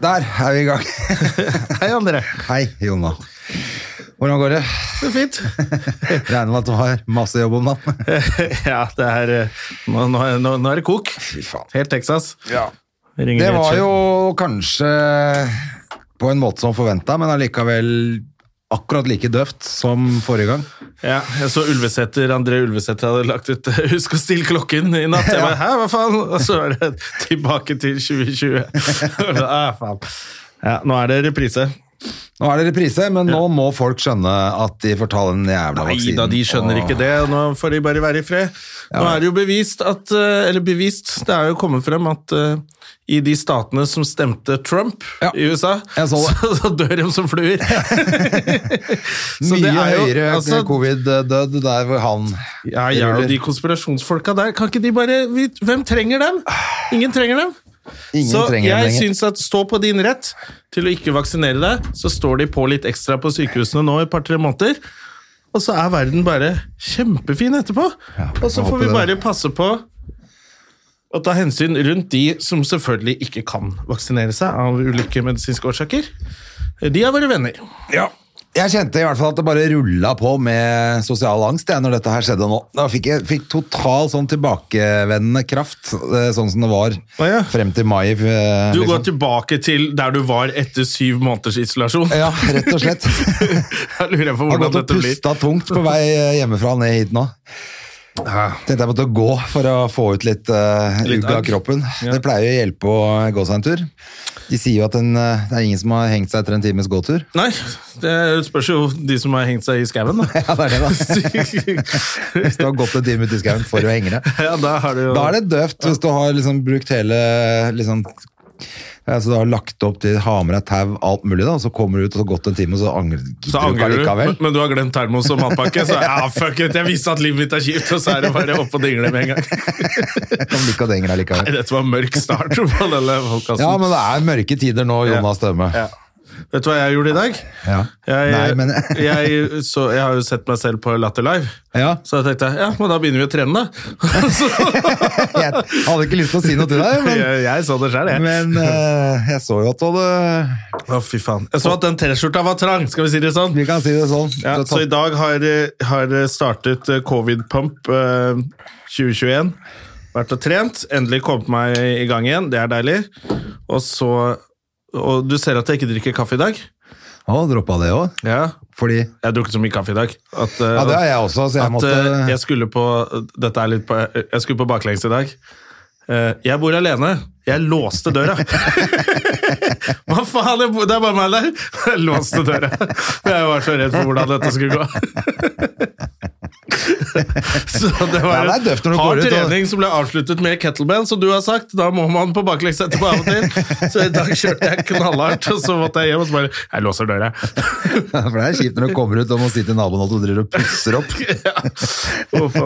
Der er vi i gang. Hei, André. Hei, Jonna. Hvordan går det? Det er fint. Regner med at du har masse jobb om natten. ja, det er eh, Nå, nå, er- nå, nå er det kok. Fy faen. Helt Texas. Ja. Ringer Det var jo kanskje på en måte som forventa, men allikevel akkurat like døvt som forrige gang. Ja, jeg så Ulvesetter, André Ulvesæter hadde lagt ut 'Husk å stille klokken' i natt. Jeg bare, Hæ, hva faen? Og så er det tilbake til 2020. ah, faen. Ja, nå er det reprise. Nå er det reprise, men nå må folk skjønne at de får ta den jævla Nei vaksinen. da, de skjønner og- ikke det. Nå får de bare være i fred. Nå er det jo bevist at eh, Eller bevist, det er jo kommet frem at uh, i de statene som stemte Trump Ja, i USA, så så, så dør de som fluer. Mye er jo- høyere altså, covid-død der hvor han Ja, ja, og de konspirasjonsfolka der, kan ikke de bare Hvem trenger dem? Ingen trenger dem. Ingen så jeg syns at stå på din rett til å ikke vaksinere deg, så står de på litt ekstra på sykehusene nå i et par-tre måneder. Og så er verden bare kjempefin etterpå. og så får vi bare det. passe på å ta hensyn rundt de som selvfølgelig ikke kan vaksinere seg av ulike medisinske årsaker. De er våre venner. Ja. Jeg kjente i hvert fall at det bare rulla på med sosial angst jeg, når dette her skjedde nå. Da fikk jeg fikk total sånn tilbakevendende kraft, eh, sånn som det var ah, ja. frem til mai. Liksom. Du liksom. går tilbake til der du var etter syv måneders isolasjon. Ja, rett og slett. Jeg lurer på Har gått og dette pusta tungt på vei eh, hjemmefra ned hit nå. Tenkte jeg måtte gå for å få ut litt, uh, Litt ugg av kroppen. Ja. Det pleier å hjelpe å gå seg en tur. De sier jo at en, eh, det er ingen som har hengt seg etter en times gåtur. Nei, det spørs jo de som har hengt seg i skauen, da. Ja, det er det, da. Hvis du har gått en time ute i skauen for å henge deg. ja, da har du jo Da er det døvt hvis du har liksom brukt hele liksom, altså Du har lagt opp til ha med deg tau, alt mulig, da, og så kommer du ut og så gått en time, og så angrer, så angrer du, likevel. men, men du har glemt termos og matpakke, så ja, fuck it, jeg visste at livet mitt er kjipt, og så er det bare opp og dingle med en gang. Kan like at det henger Nei, dette var mørk start på denne podkasten. Ja, men det er mørke tider nå, Jonas Støme. Ja. Vet du hva jeg gjorde i dag? Ja. Jeg, Nei, men jeg, så, jeg har jo sett meg selv på Latter Live, Ja. så jeg tenkte ja, men da begynner vi å trene, da. så, Jeg hadde ikke lyst til å si noe til deg, men, jeg, jeg så det sjøl, jeg. men uh, jeg så jo at du hadde Å, fy faen. Jeg så at den T-skjorta var trang, skal vi si det sånn? Vi kan si det sånn. Ja, så i dag har, har startet eh, Covid Pump uh, 2021. Vært og trent, endelig kommet meg i gang igjen, det er deilig. Og så Og du ser at jeg ikke drikker kaffe i dag? Å, droppa det òg? Ja. Fordi Jeg har drukket så mye kaffe i dag. At, Ja, det har jeg også, så jeg at måtte eh, jeg skulle på Dette er litt på Jeg skulle på baklengs i dag. Eh, Jeg bor alene. Jeg låste døra. Hva faen? Det er bare meg der! Jeg låste døra. Jeg var så redd for hvordan dette skulle gå. Så det var Ja, en hard går ut trening som ble avsluttet med kettlebell, som du har sagt. Da må man på baklengs etterpå av og til. Så i dag kjørte jeg knallhardt, og så måtte jeg hjem og så bare Jeg låser døra. For det er kjipt når du kommer ut og må si til naboen at du driver og pusser opp. Ja. Uff.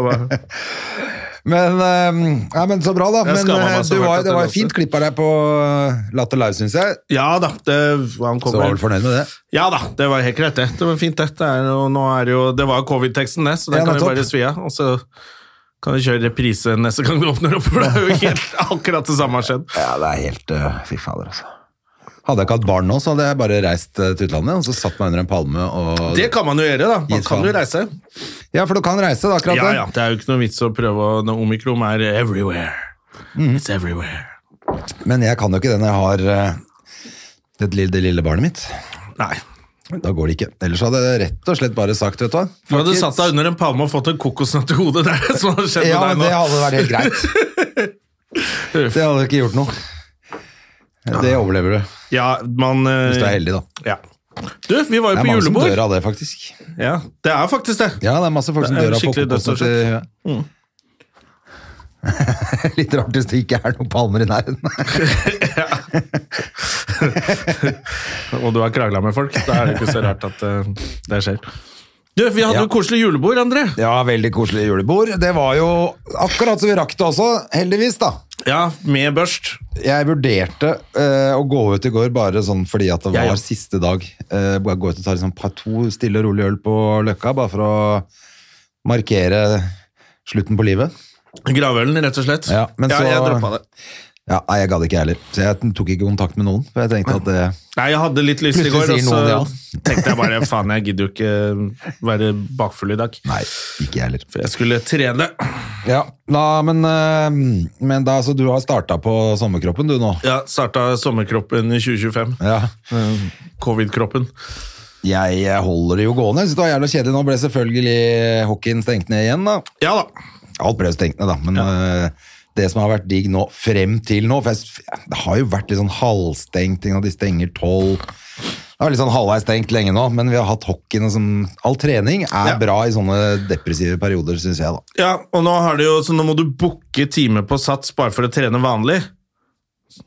Men, eh, ja, men så bra, da. Men eh, du var, det var fint klipp av deg på eh, Latter Live, syns jeg. Ja da, det, han Så var kommer vel fornøyd med det. Ja da, det var helt greit, det. Det var fint, det. Det, er jo, nå er jo, det var covid-teksten, det, så den Ja, kan vi bare svi av. Og så kan vi kjøre reprise neste gang du åpner opp, for det er jo helt akkurat det samme har skjedd. Ja, det er helt uh, Fy fader, altså. Hadde jeg ikke hatt barn nå, så hadde jeg bare reist eh, til utlandet og så satt meg under en palme og Det kan man jo gjøre, da. Man kan jo reise. Ja, for du kan reise, da, akkurat Ja, det. ja, Det er jo ikke noe vits å prøve å når Omikron er everywhere. Mm. It's everywhere. Men jeg kan jo ikke det når jeg har eh, det, lille, det lille barnet mitt. Nei. Da går det ikke. Ellers hadde jeg rett og slett bare sagt, vet du hva. Du hadde satt deg under en palme og fått en kokosnøtt i hodet. Det er det som hadde skjedd Ja, med det deg nå. hadde vært helt greit. Det hadde ikke gjort noe. Det overlever du, Ja, man eh, hvis du er heldig, da. Ja. Du, vi var jo på julebord. Det er mange julebord. som dør av det, faktisk. Ja, det er faktisk det. Ja, det er masse folk som dør av i huet. Mm. Litt rart hvis det ikke er noen palmer i nærheten. og du har krangla med folk, da er det ikke så rart at uh, det skjer. Du, Vi hadde Ja. jo koselig julebord, André. Ja, veldig koselig julebord. Det var jo akkurat så vi rakk det også, heldigvis, da. Ja, med børst. Jeg vurderte uh, å gå ut i går bare sånn fordi at det var var ja. siste dag. Uh, gå ut og ta liksom, par to stille og rolig øl på Løkka, bare for å markere slutten på livet. Gravølen, rett og slett. Ja, men så- jeg droppa det. Ja, nei, jeg gadd ikke jeg heller, så jeg tok ikke kontakt med noen. For jeg tenkte at det Nei, jeg hadde litt lyst i går, og så ja. tenkte jeg bare faen, jeg gidder jo ikke være bakfull i dag. Nei, ikke jeg heller. For jeg skulle trene. Ja, da, men, eh, men da, så du har starta på sommerkroppen du nå? Ja, starta sommerkroppen i 2025. Ja. Eh, Covid-kroppen. Jeg eh, holder det jo gående. Så det var jævla kjedelig. Nå ble selvfølgelig hockeyen stengt ned igjen, da. Ja da. Alt ble stengt ned, da. Men eh, det som har vært digg nå, frem til nå For jeg, det har jo vært litt sånn halvstengt, og de stenger tolv. Det har vært litt sånn halvveis stengt lenge nå, men vi har hatt hockeyen og sånn All trening er Ja. bra i sånne depressive perioder, syns jeg, da. Ja, og nå, har det jo, så nå må du booke time på Sats bare for å trene vanlig.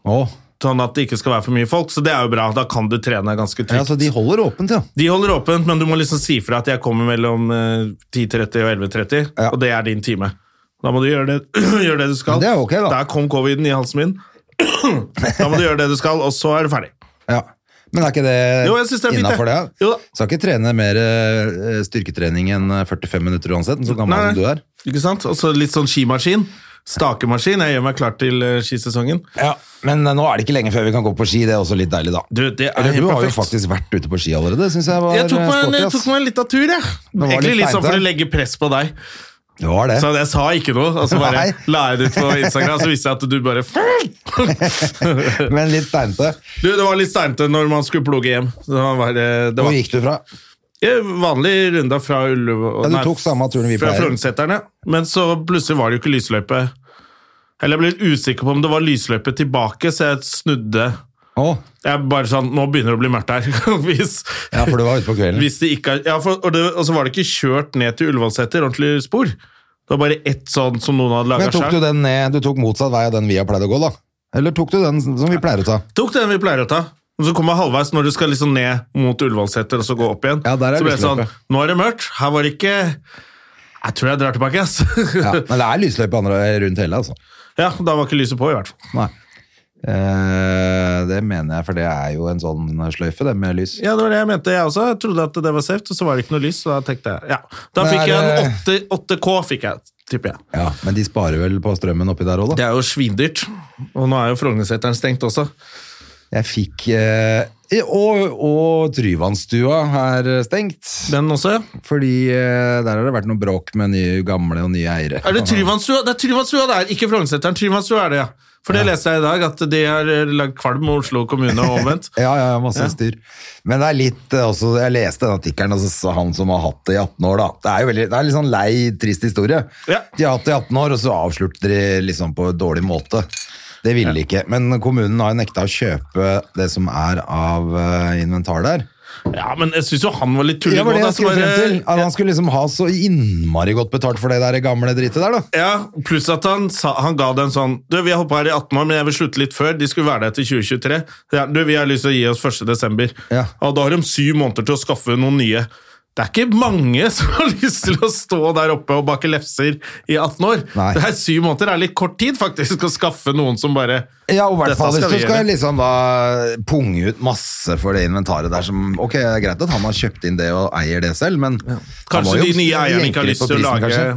Å, Sånn at det ikke skal være for mye folk, så det er jo bra. Da kan du trene ganske trygt. ja, så de holder åpent, ja. De holder åpent, men du må liksom si fra at jeg kommer mellom eh, 10.30 og 11.30, Ja. og det er din time. Da må du gjøre det, gjøre det du skal. Det er ok, da. Der kom coviden i halsen min. da må du gjøre det du skal, og så er du ferdig. ja. Men er ikke det Jo, det fint, innafor det? Jo da. Skal ikke trene mer eh, styrketrening enn 45 minutter uansett, så gammel du er? Ikke sant? Og så litt sånn skimaskin. Stakemaskin. Jeg gjør meg klar til eh, skisesongen. Ja, Men eh, nå er det ikke lenge før vi kan gå på ski, det er også litt deilig, da. Du, det er Eller du har jo faktisk vært ute på ski allerede, Synes jeg var Jeg tok meg, en- sporty, jeg tok meg en liten tur, jeg. Egentlig litt litt sånn for å legge press på deg. Det var det. Så jeg sa ikke noe, og så bare Nei. la jeg det ut på Instagram, så visste jeg at du bare Men litt steinete. Du, Det var litt steinete når man skulle plugge hjem. Var, det Hvor gikk du fra? Vanlig runda fra Ullevål Ja, du tok samme turen vi Fra Frognerseteren. Men så plutselig var det jo ikke lysløype. Eller jeg ble litt usikker på om det var lysløype tilbake, så jeg snudde. Å, Jeg er bare sånn, Nå begynner det å bli mørkt her. hvis, ja, for du var ute på kvelden. det ikke ja, for, og, det, og så var det ikke kjørt ned til Ullevålseter, ordentlig spor. Det var bare ett sånn som noen hadde Men sjøl. tok du den ned, du tok motsatt vei av den vi har pleid å gå, da? Eller tok du den som vi pleier å ta? Tok den vi pleier å ta. Og så kom jeg halvveis når du skal liksom ned mot Ullevålseter og så gå opp igjen. Ja, der er så ble det sånn. Nå er det mørkt. Her var det ikke Jeg tror jeg drar tilbake, ass. Ja, men det er lysløype rundt hele, altså. ja, da var ikke lyset på, i hvert fall. Nei. Eh, det mener jeg, for det er jo en sånn sløyfe, det med lys. Ja, det var det jeg mente, jeg også. Jeg trodde at det var safe, og så var det ikke noe lys. Så da tenkte jeg, ja. Da Men fikk jeg en 8, 8K, fikk jeg, tipper jeg. Ja, Men de sparer vel på strømmen oppi der òg, da? Det er jo svindyrt. Og nå er jo Frognerseteren stengt også. Jeg fikk eh, Og, og Tryvannsstua er stengt. Den også, ja. Fordi eh, der har det vært noe bråk med nye gamle og nye eiere. Er det Tryvannstua? Det er Tryvannstua der, ikke Frognerseteren. Tryvannstua er det, ja. For det leste jeg i dag, at de har eh, lagd kvalm med Oslo kommune og omvendt. Ja, ja, ja, masse Ja. styr. Men det er litt eh, også, Jeg leste den artikkelen, altså, så han som har hatt det i 18 år, da. Det er jo veldig, det er litt sånn lei, trist historie. Ja. De har hatt det i 18 år, og så avslutter de liksom på en dårlig måte. Det ville de ikke. Men kommunen har jo nekta å kjøpe det som er av eh, inventar der. Ja, men jeg syns jo han var litt tullig. Det var det jeg skulle bare- frem til. At han skulle liksom ha så innmari godt betalt for det der gamle drittet der, da. Ja, pluss at han, sa, han ga den sånn Du, vi har hoppa her i 18 år, men jeg vil slutte litt før. De skulle være der til 2023. Ja, du, vi har lyst til å gi oss 1. desember. Ja. Og da har de syv måneder til å skaffe noen nye. Det er ikke mange som har lyst til å stå der oppe og bake lefser i 18 år. Nei. Det er Syv måneder det er litt kort tid, faktisk, å skaffe noen som bare Ja, og i hvert fall hvis du skal liksom da punge ut masse for det inventaret der som Ok, det er greit at han har kjøpt inn det og eier det selv, men må Kanskje de nye eierne ikke har lyst til å lage kanskje.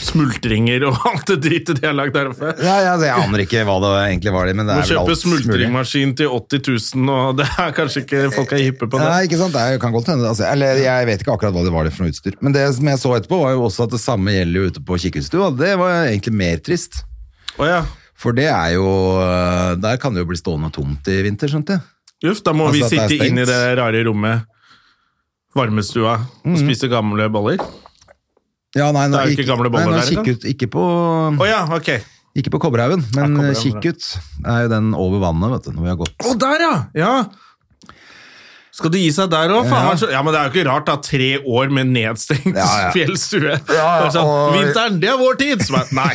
Smultringer og alt det dritet de har lagd der oppe. Ja, ja, altså, jeg aner ikke hva det egentlig var, det, men det Må er vel kjøpe alt mulig. smultringmaskin til 80 000, og det er kanskje ikke folk er hippe på det. Nei, ikke sant? Det kan godt hende. Altså, eller jeg vet ikke akkurat hva det var det for noe utstyr. Men det som jeg så etterpå, var jo også at det samme gjelder jo ute på kikkhusstua. Det var egentlig mer trist. Oh, ja. For det er jo Der kan det jo bli stående tomt i vinter, skjønte jeg. Uff, da må Altså vi sitte inn i det rare rommet, varmestua, Mhm. og spise gamle boller. Ja, nei, Det er jo ikke gamle boller nei, der, ikke? Kikkut, ikke på oh, ja, ok. Ikke på Kobberhaugen, men Ja, ut. Det er jo den over vannet, vet du, når vi har gått. Å, der ja! Ja. Skal du gi seg der òg? Ja. Ja, men det er jo ikke rart, da. Tre år med nedstengt Ja, ja. fjellstue. Er sånn, Vinteren, det er vår tid! Bare, nei.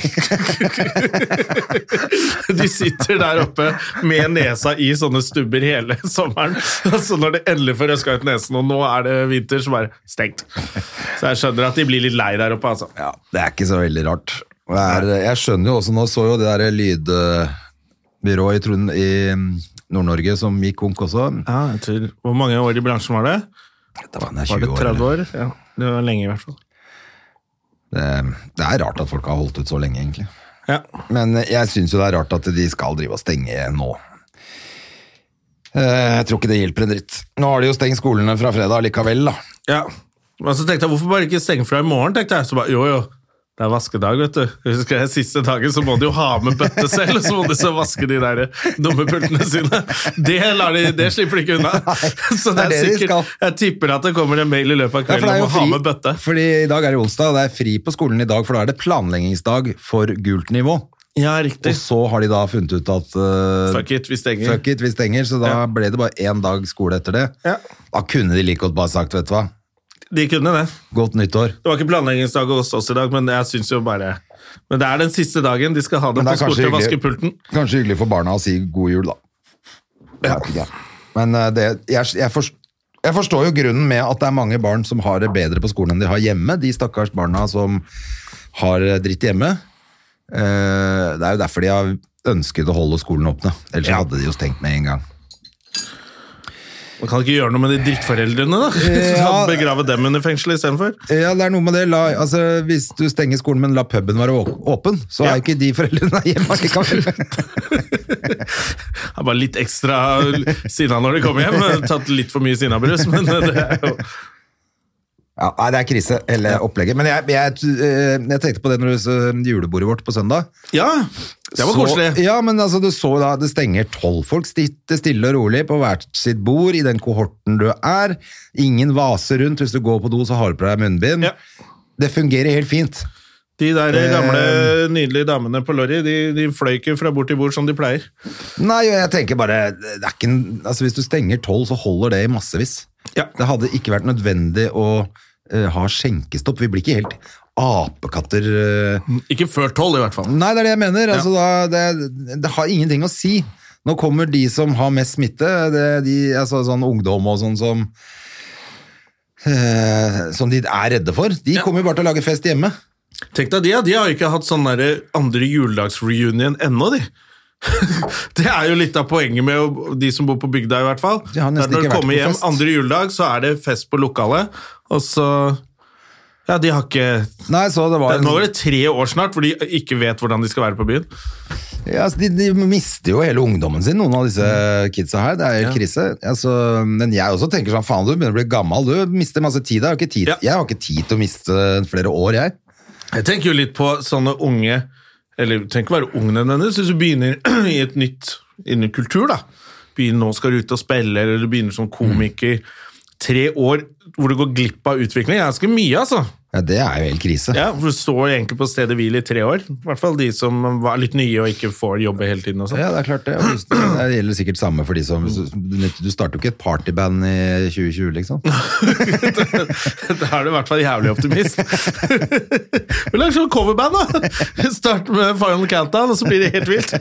De sitter der oppe med nesa i sånne stubber hele sommeren. Så når det endelig får røska ut nesen, og nå er det vinter, så bare stengt. Så jeg skjønner at de blir litt lei der oppe, altså. Ja, det er ikke så veldig rart. jeg, er, jeg skjønner jo også, nå så jo det der lydbyrået i, Trond- i Nord-Norge som gikk konk også. Ja, jeg tror, Hvor mange år i bransjen var det? Da var, det er Var det 30 år? Ja, det var lenge i hvert fall. Det, det er rart at folk har holdt ut så lenge, egentlig. Ja. Men jeg syns jo det er rart at de skal drive og stenge nå. Eh, Jeg tror ikke det hjelper en dritt. Nå har de jo stengt skolene fra fredag likevel, da. Ja, men så tenkte jeg, hvorfor bare ikke stenge fra i morgen, tenkte jeg. Så bare, jo jo, det er vaskedag, vet du. Husker jeg Siste dagen så må de jo ha med bøtte selv, så må de så vaske de der dumme pultene sine. Det, de, det slipper de ikke unna. Så det er det er sikkert, de jeg tipper at det kommer en mail i løpet av kvelden er om å ha med bøtte. fordi i dag er det onsdag, og det er fri på skolen i dag, for da er det planleggingsdag for gult nivå. Ja, riktig. Og så har de da funnet ut at uh, Fuck it, vi stenger. fuck it, vi stenger, så da Ja. ble det bare én dag skole etter det. Ja. Da kunne de like godt bare sagt, vet du hva, De kunne det. godt nyttår. Det var ikke planleggingsdag hos oss i dag, men jeg syns jo bare Men det er den siste dagen. De skal ha det på det og vaske pulten. Kanskje hyggelig for barna å si god jul, da. Ja. Men eh, det, jeg, jeg, forstår, jeg forstår jo grunnen med at det er mange barn som har det bedre på skolen enn de har hjemme. De stakkars barna som har dritt hjemme. Eh, Det er jo derfor de har ønsket å holde skolen åpne. Ellers Ja. hadde de jo stengt med en gang. Man kan ikke gjøre noe med de drittforeldrene, da. Ja. Begrave dem under fengselet istedenfor. Ja, det er noe med det. La, altså, hvis du stenger skolen, men la puben være åpen, så Ja. er jo ikke de foreldrene hjemme likevel. Jeg er bare litt ekstra sinna når de kommer hjem. Tatt litt for mye sinnabrus, men det er jo Ja, nei, det er krise, hele opplegget. Men jeg, jeg, eh, jeg tenkte på det når du julebordet vårt på søndag. Ja, det var koselig. Ja, men altså, du så da, det stenger tolv folk sitter stille og rolig på hvert sitt bord i den kohorten du er. Ingen vaser rundt. Hvis du går på do, så har du på deg munnbind. Ja. Det fungerer helt fint. De der Eh. gamle, nydelige damene på Lorry, de, de fløy ikke fra bord til bord som de pleier. Nei, jeg tenker bare, det er ikke en, altså hvis du stenger tolv, så holder det i massevis. Ja. Det hadde ikke vært nødvendig å uh, ha skjenkestopp. Vi blir ikke helt apekatter. uh... Ikke før tolv, i hvert fall. Nei, det er det jeg mener. Altså, da, det, det har ingenting å si. Nå kommer de som har mest smitte, det, de, altså sånn ungdom og sånn som uh, som de er redde for. De Ja. kommer jo bare til å lage fest hjemme. Tenk deg de. De har ikke hatt sånn andre juledagsreunion ennå, de. Det er jo litt av poenget med de som bor på bygda, i hvert fall. De har nesten er når du kommer hjem andre juledag, så er det fest på lokalet, og så Ja, de har ikke Nei, så det var det, Nå er det tre år snart hvor de ikke vet hvordan de skal være på byen. Ja, altså, de, de mister jo hele ungdommen sin, noen av disse kidsa her. Det er jo Ja. krise. Altså, men jeg også tenker sånn, faen, du begynner å bli gammel. Du mister masse tid. Jeg har ikke tid, Ja. jeg har ikke tid til å miste flere år, jeg. Jeg tenker jo litt på sånne unge Eller trenger ikke være ung nødvendigvis, hvis du begynner i et nytt innen kultur, da. Begynner nå skal du ut og spille, eller du begynner som komiker. Tre år hvor du går glipp av utvikling, er ganske mye, altså. Ja, det er jo helt krise. Ja, for Du står egentlig på stedet hvil i tre år. I hvert fall de som er litt nye og ikke får jobbe hele tiden. og sånt. Ja, det er klart det. Det gjelder sikkert samme for de som Du starter jo ikke et partyband i 2020, liksom. Da er du i hvert fall jævlig optimist. Vi lager sånn coverband, da! Vi starter med Final Countdown, og så blir det helt vilt.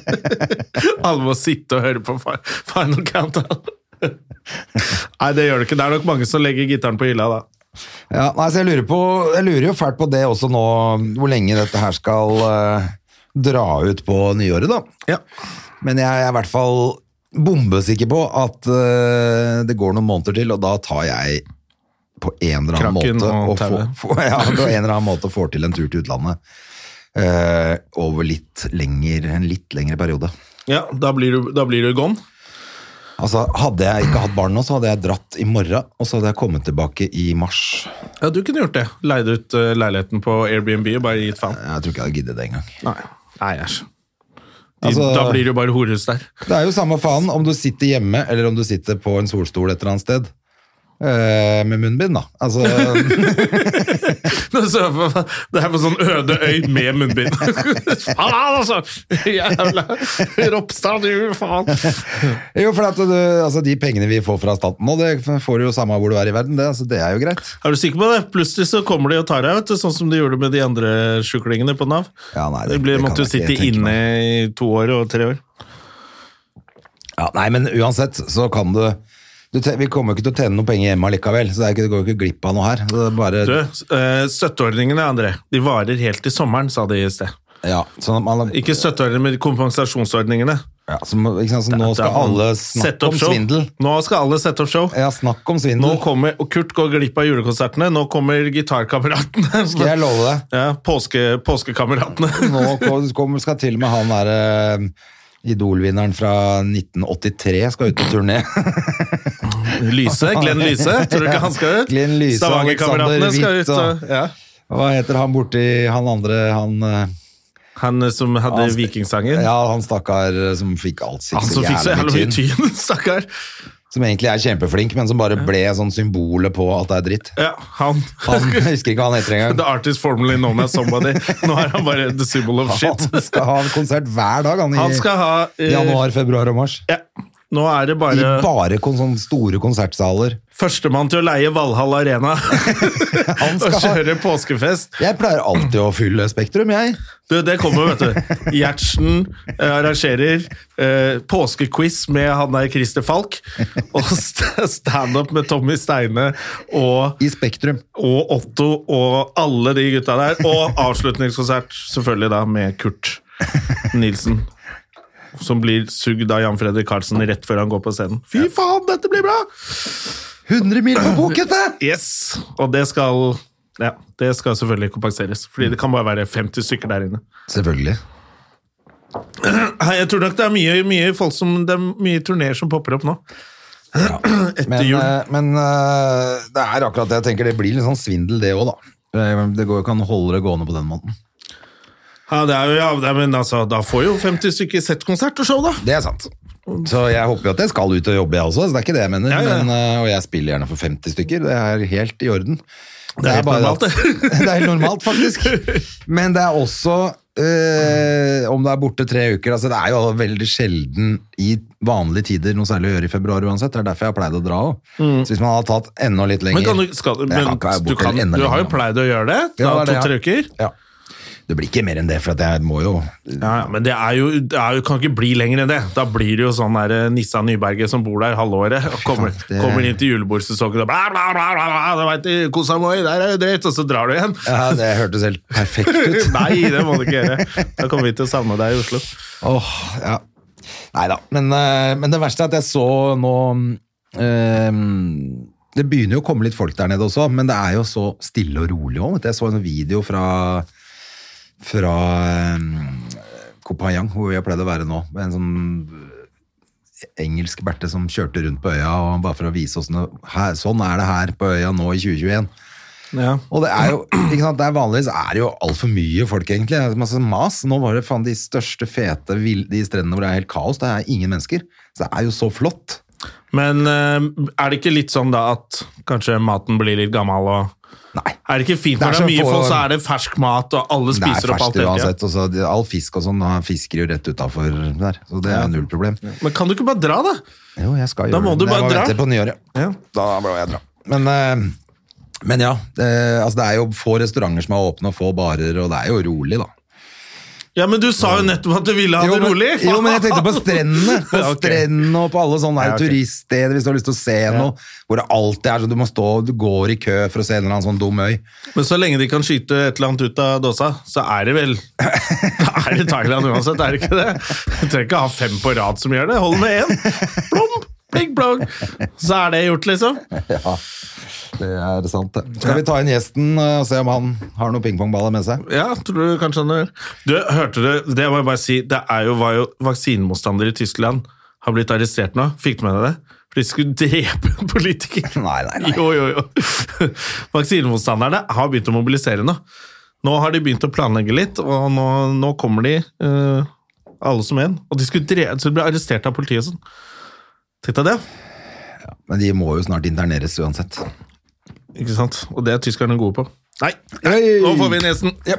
Alle må sitte og høre på Final Countdown. Nei, det gjør det ikke. Det er nok mange som legger gitaren på hylla da. Ja, nei, så jeg lurer, på, jeg lurer jo fælt på det også nå, hvor lenge dette her skal uh, dra ut på nyåret, da. Ja. Men jeg er i hvert fall bombesikker på at uh, det går noen måneder til, og da tar jeg på en eller annen Kraken måte og og få, tauet. ja, på en eller annen måte får til en tur til utlandet. uh, over litt lenger, en litt lengre periode. Ja, da blir du, da blir du gone. Altså, Hadde jeg ikke hatt barn nå, så hadde jeg dratt i morgen, og så hadde jeg kommet tilbake i mars. Ja, du kunne gjort det. Leid ut eh, leiligheten på Airbnb og bare gitt faen. Jeg tror ikke jeg hadde giddet det engang. Nei, Nei æsj. Altså- da blir det jo bare horehus der. Det er jo samme faen om du sitter hjemme eller om du sitter på en solstol et eller annet sted. Eh, med munnbind, da. Altså, Det er på sånn øde øy med munnbind. faen, altså! Jævla Ropstad, du faen! jo, for at du, altså, de pengene vi får fra staten nå, det får du jo samme hvor du er i verden. Det, altså, det er jo greit. Er du sikker på det? Plutselig så kommer de og tar deg, vet du, sånn som de gjorde med de andre sjuklingene på Nav. Ja, nei, det- de ble, det måtte jo sitte inne i to år og tre år. Ja, nei, men uansett så kan du, Vi kommer ikke til å tjene noe penger hjemme likevel, så det, det går ikke glipp av noe her. Det er bare, Du, eh, støtteordningene, André, de varer helt til sommeren, sa de i sted. ja, sånn man, Ikke støtteordningene, men kompensasjonsordningene. ja, ikke sant, så nå skal alle snakke om show. svindel. Nå skal alle sette opp show. Ja, snakk om svindel. Nå kommer, og Kurt går glipp av julekonsertene. Nå kommer gitarkameratene. Skal jeg love deg. Ja, påske, påskekameratene. Nå kommer- skal til og med han eh, Idol-vinneren fra 1983 skal ut på turné. Lyse, Glenn Lyse. Tror du ikke han skal ut? Glenn Lyse, Stavanger-kameratene skal ut. og- Ja. Hva heter han borti han andre han, eh, Han som hadde Vikingsangen. Ja, han stakkar som fikk alt sitt Han som fikk så jævla mye tyn, stakkar. Som egentlig er kjempeflink, men som bare ble sånn symbolet på at det er dritt. Ja, han. Han jeg husker ikke hva han heter engang. The artist formally known as somebody. Nå er han bare the symbol of shit. Han skal ha en konsert hver dag han, i Han skal ha eh, januar, februar og mars. Ja, nå er det bare I bare sånne store konsertsaler. Førstemann til å leie Valhall Arena og kjøre påskefest. Jeg pleier alltid å fylle Spektrum, jeg. Du, det kommer, vet du. Gjertsen eh, arrangerer eh, påskequiz med han der Christer Falk. Og st- standup med Tommy Steine og, I Spektrum. og Otto og alle de gutta der. Og avslutningskonsert selvfølgelig da med Kurt Nilsen. Som blir sugd av Jan Fredrik Karlsen rett før han går på scenen. Fy faen, dette blir bra! 100 mil på bokete! Yes! Og det skal ja, det skal selvfølgelig kompenseres. Fordi det kan bare være 50 stykker der inne. Selvfølgelig. Jeg tror nok det er mye, mye folk som Det er mye turneer som popper opp nå. Etter Men, jul. eh, men eh, det er akkurat det jeg tenker. Det blir litt sånn svindel, det òg, da. Eh, Det går jo ikke an å holde det gående på den måten. Ja, det er jo, ja, men altså, da får jo 50 stykker sett konsert og show, da. Det er sant. Så jeg håper jo at jeg skal ut og jobbe, jeg også. Så det er ikke det jeg mener. Ja, ja. Men, eh, og jeg spiller gjerne for 50 stykker. Det er helt i orden. Det er helt normalt, det. det er helt normalt, faktisk. Men det er også øh, om det er borte tre uker altså Det er jo veldig sjelden i vanlige tider noe særlig å gjøre i februar uansett. Det er derfor jeg har pleid å dra òg. Så hvis man hadde tatt enda litt lenger Mm. Men, kan du, skal, men du, kan, du har jo pleid å gjøre det. Ja, det er det, To-tre uker. Ja. Det blir ikke mer enn det, for at jeg må jo Ja, men det er jo, det er jo, kan ikke bli lenger enn det. Da blir det jo sånn der eh, Nissa Nyberget som bor der halvåret og kommer, det- kommer inn til julebordsesongen og bla, bla, bla, bla, bla, du vet, Kosa Moi, der er det drøyt, og så drar du igjen. Ja, det hørtes helt perfekt ut. Nei, det må du ikke gjøre. Da kommer vi til å savne deg i Oslo. Åh, ja. Nei da. Men, eh, men det verste er at jeg så nå um, Det begynner jo å komme litt folk der nede også, men det er jo så stille og rolig òg. Jeg så en video fra fra eh, Koh Phangan, hvor jeg pleide å være nå. En sånn engelsk Berte som kjørte rundt på øya, og bare for å vise. Her, sånn er det her på øya nå i 2021. Ja. Og det er jo, ikke sant, det er vanligvis er det jo altfor mye folk egentlig, det er masse mas. Nå var det faen de største fete, de strendene hvor det er helt kaos, det er ingen mennesker. Så det er jo så flott. Men eh, er det ikke litt sånn da at kanskje maten blir litt gammel og Nei. Er det ikke fint Det er det er mye få- folk, så er det fersk mat, og alle Det er spiser opp alt det hele tida? så all fisk og sånn, fisker jo rett utenfor der, så det er null problem. Men kan du ikke bare dra, da? Jo, jeg skal Da gjøre må du bare dra. på nyåret. Ja. Da må jeg dra. Men, eh, men ja, det, altså det er jo få restauranter som er åpne, og få barer, og det er jo rolig da. Ja, men du sa jo nettopp at du ville ha det rolig! jo, men jeg tenkte på strendene. På Ja, ok. strendene og på alle sånne Ja, okay. turiststeder hvis du har lyst til å se noe. Hvor det alltid er sånn du må stå du går i kø for å se en eller annen sånn dum øy. Men så lenge de kan skyte et eller annet ut av dåsa, så er det vel Da er det Thailand uansett, er det ikke det? Du trenger ikke ha fem på rad som gjør det. Hold med én. Plom, pling, plong. Så er det gjort, liksom. Ja, det er sant det. Skal vi ta inn gjesten eh, og se om han har noen pingpongballer med seg? Ja, tror du kanskje han gjør. Du, hørte du Det må jeg bare si, det er jo, var jo vaksinemotstandere i Tyskland har blitt arrestert nå. Fikk du med deg det? For de skulle drepe en politiker. Nei, nei, nei. Jo, jo, jo. Vaksinemotstanderne har begynt å mobilisere nå. Nå har de begynt å planlegge litt, og nå, nå kommer de uh, alle som en. Og de skulle, drepe, så de ble arrestert av politiet og sånn. Tenk deg det. Men de må jo snart interneres uansett. Ikke sant? Og det er tyskerne gode på. Nei, nei nå får vi nesen. Ja.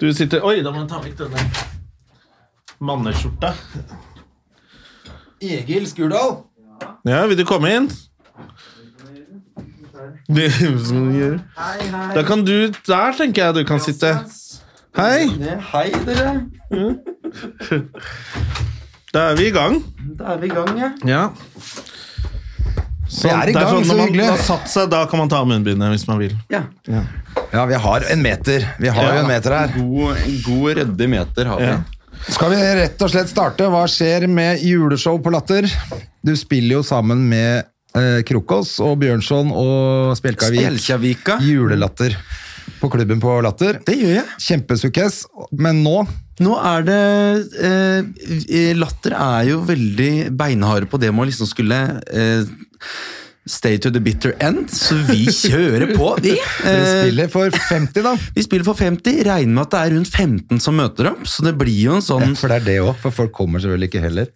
Du sitter Oi, da må jeg ta vekk denne manneskjorta. Egil Skurdal. Ja, vil du komme inn? Det som du gjøre. Da kan du Der tenker jeg du kan sitte. Hei, Hei, dere. da er vi i gang. Da er vi i gang, ja. Ja. Vi er i gang, sånn, så når man har satt seg, da kan man ta av munnbindet hvis man vil. ja. Ja, vi har en meter. Vi har jo en meter her. God, god ryddig meter har vi. Ja. Skal vi rett og slett starte? Hva skjer med juleshow på Latter? Du spiller jo sammen med eh, Krokås og Bjørnson og Spjelkavik. Spjelkavika. Julelatter på klubben på Latter. Det gjør jeg. Kjempesukkes, men nå Nå er det eh, Latter er jo veldig beinharde på det med å liksom skulle eh, stay to the bitter end, så vi kjører på, vi. dere Eh, spiller for 50, da. vi spiller for 50, regner med at det er rundt 15 som møter opp, så det blir jo en sånn For det er det òg, for folk kommer selvfølgelig ikke heller.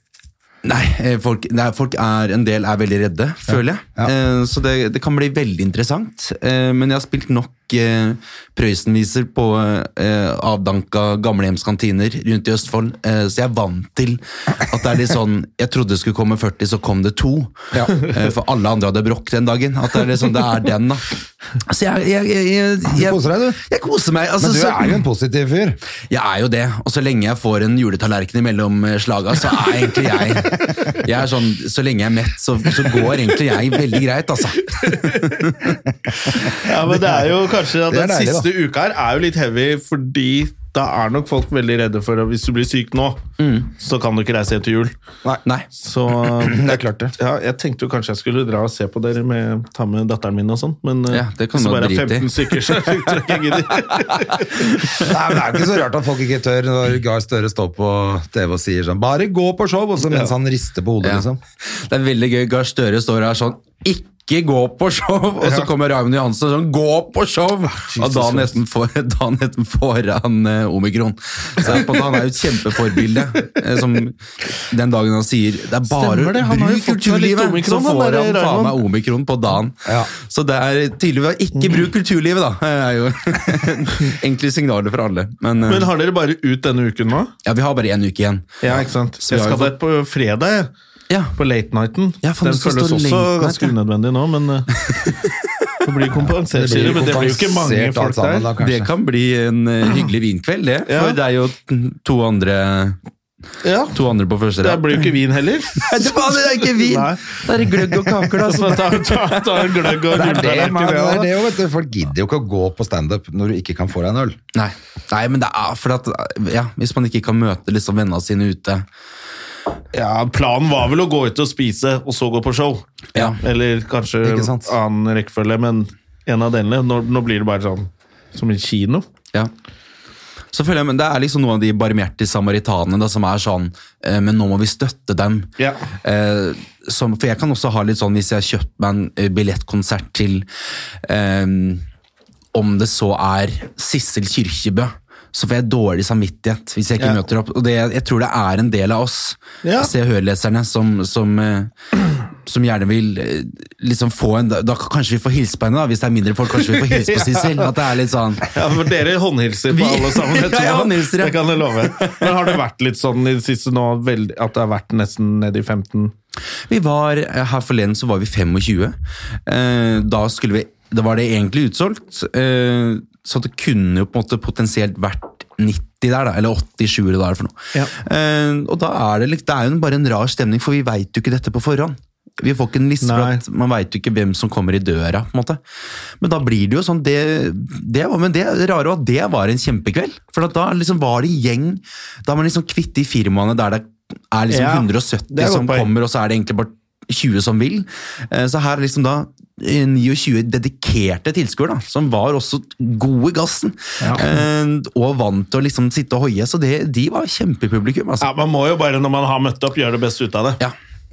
Nei, eh, folk, nei, folk er, en del er veldig redde, føler jeg. Ja. Eh, Så det, det kan bli veldig interessant. Men jeg har spilt nok Prøysen-viser på eh, avdanka gamlehjemskantiner rundt i Østfold, eh, så jeg er vant til at det er litt sånn Jeg trodde det skulle komme 40, så kom det to. Ja. Eh, For alle andre hadde brokk den dagen. At det er, liksom, det er den, da. Så jeg, jeg, jeg, jeg, jeg koser deg, du. Jeg koser meg. Altså, Men du så- er jo en positiv fyr. jeg er jo det, og så lenge jeg får en juletallerken imellom eh, slaga, så er egentlig jeg Jeg er sånn, Så lenge jeg er mett, så, så går egentlig jeg veldig greit, altså. Ja, men det er jo kanskje at Det er Den deilig, siste uka her er jo litt heavy, fordi da er nok folk veldig redde for at hvis du blir syk nå, så kan du ikke reise hjem til jul. Nei. Så Det er klart det. ja, Jeg tenkte jo kanskje jeg skulle dra og se på dere med ta med datteren min og sånn, men eh, Ja, det kan hvis bare er 15 stykker, så tror jeg ikke gidder. Nei, men Det er ikke så rart at folk ikke tør når Gahr Støre står på TV og sier sånn 'bare gå på show', og så mens han rister på hodet, Ja. liksom. Det er veldig gøy. Gahr Støre står her sånn ikke gå på show! Og så kommer Raymond Johansen sånn gå på show! Og dagen etter får, dagen han eh, omikron. Så på han er jo et kjempeforbilde. eh, som den dagen han sier det er bare det, han bruk kulturlivet, så får han faen meg omikron på dagen. Ja. Så det er tydeligvis ikke bruk kulturlivet, da. Det er jo enkle signaler for alle. Men, eh, Men har dere bare ut denne uken nå? ja, vi har bare én uke igjen. Ja, ikke sant? Så Jeg skal dit på fredag, jeg. Ja, På late nighten. Ja, Den føles også night, ganske ja. unødvendig nå, men eh, det blir kompensert, du, men det blir jo ikke mange folk sammen, der. da. Det kan bli en eh, hyggelig vinkveld, det. Ja. For det er jo to andre, Ja, to andre på første Det blir jo ikke vin heller. Nei, det var- det er ikke vin! Nei. Det er gløgg og kaker, da. Så ta, ta, ta en gløgg og Det er det, man, det er det det jo, vet du. Folk gidder jo ikke å gå på standup når du ikke kan få deg en øl. Nei. Nei, men det er for at ja, Hvis man ikke kan møte liksom vennene sine ute Ja, Planen var vel å gå ut og spise, og så gå på show. Ja. Eller kanskje annen rekkefølge, men en av delene. Nå, nå blir det bare sånn som en kino. Ja. Så føler jeg, men Det er liksom noen av de barmhjertige samaritanene da, som er sånn eh, Men nå må vi støtte dem. Ja. Eh, som, for jeg kan også ha litt sånn hvis jeg har kjøpt meg en eh, billettkonsert til eh, Om det så er Sissel Kyrkjebø, så får jeg dårlig samvittighet hvis jeg ikke Ja. møter opp. Og det, jeg tror det er en del av oss, Ja. Se hørleserne, som, som, eh, som gjerne vil eh, liksom få en Da kanskje vi får hilse på henne, da, hvis det er mindre folk. kanskje vi får hilse på Sissel. At det er litt sånn Ja, for dere håndhilser på alle sammen. jeg Ja, jeg håndhilser, ja. Det kan jeg love. Men har det vært litt sånn i det siste nå, at det har vært nesten ned i 15? Vi var, eh, Her forleden så var vi 25. Eh, da, skulle vi, da var det egentlig utsolgt. Så det kunne jo på en måte potensielt vært 90 der, da, eller 87 eller hva det er for noe. Ja. Uh, og da er det, det er jo bare en rar stemning, for vi veit jo ikke dette på forhånd. Vi får ikke en liste, for at man veit jo ikke hvem som kommer i døra. på en måte. Men da blir det jo sånn det, det var, Men det rare var at det var en kjempekveld. For da liksom var det gjeng. Da er man liksom kvitt de firmaene der det er liksom Ja, 170 det er som kommer, og så er det egentlig bare 20 som vil. Eh, Så her er liksom da eh, 29 dedikerte tilskuere, som var også gode i gassen. Ja. Og vant til å liksom sitte og hoie, så det, de var kjempepublikum. Altså. Ja, Man må jo bare, når man har møtt opp, gjøre det beste ut av det. Ja.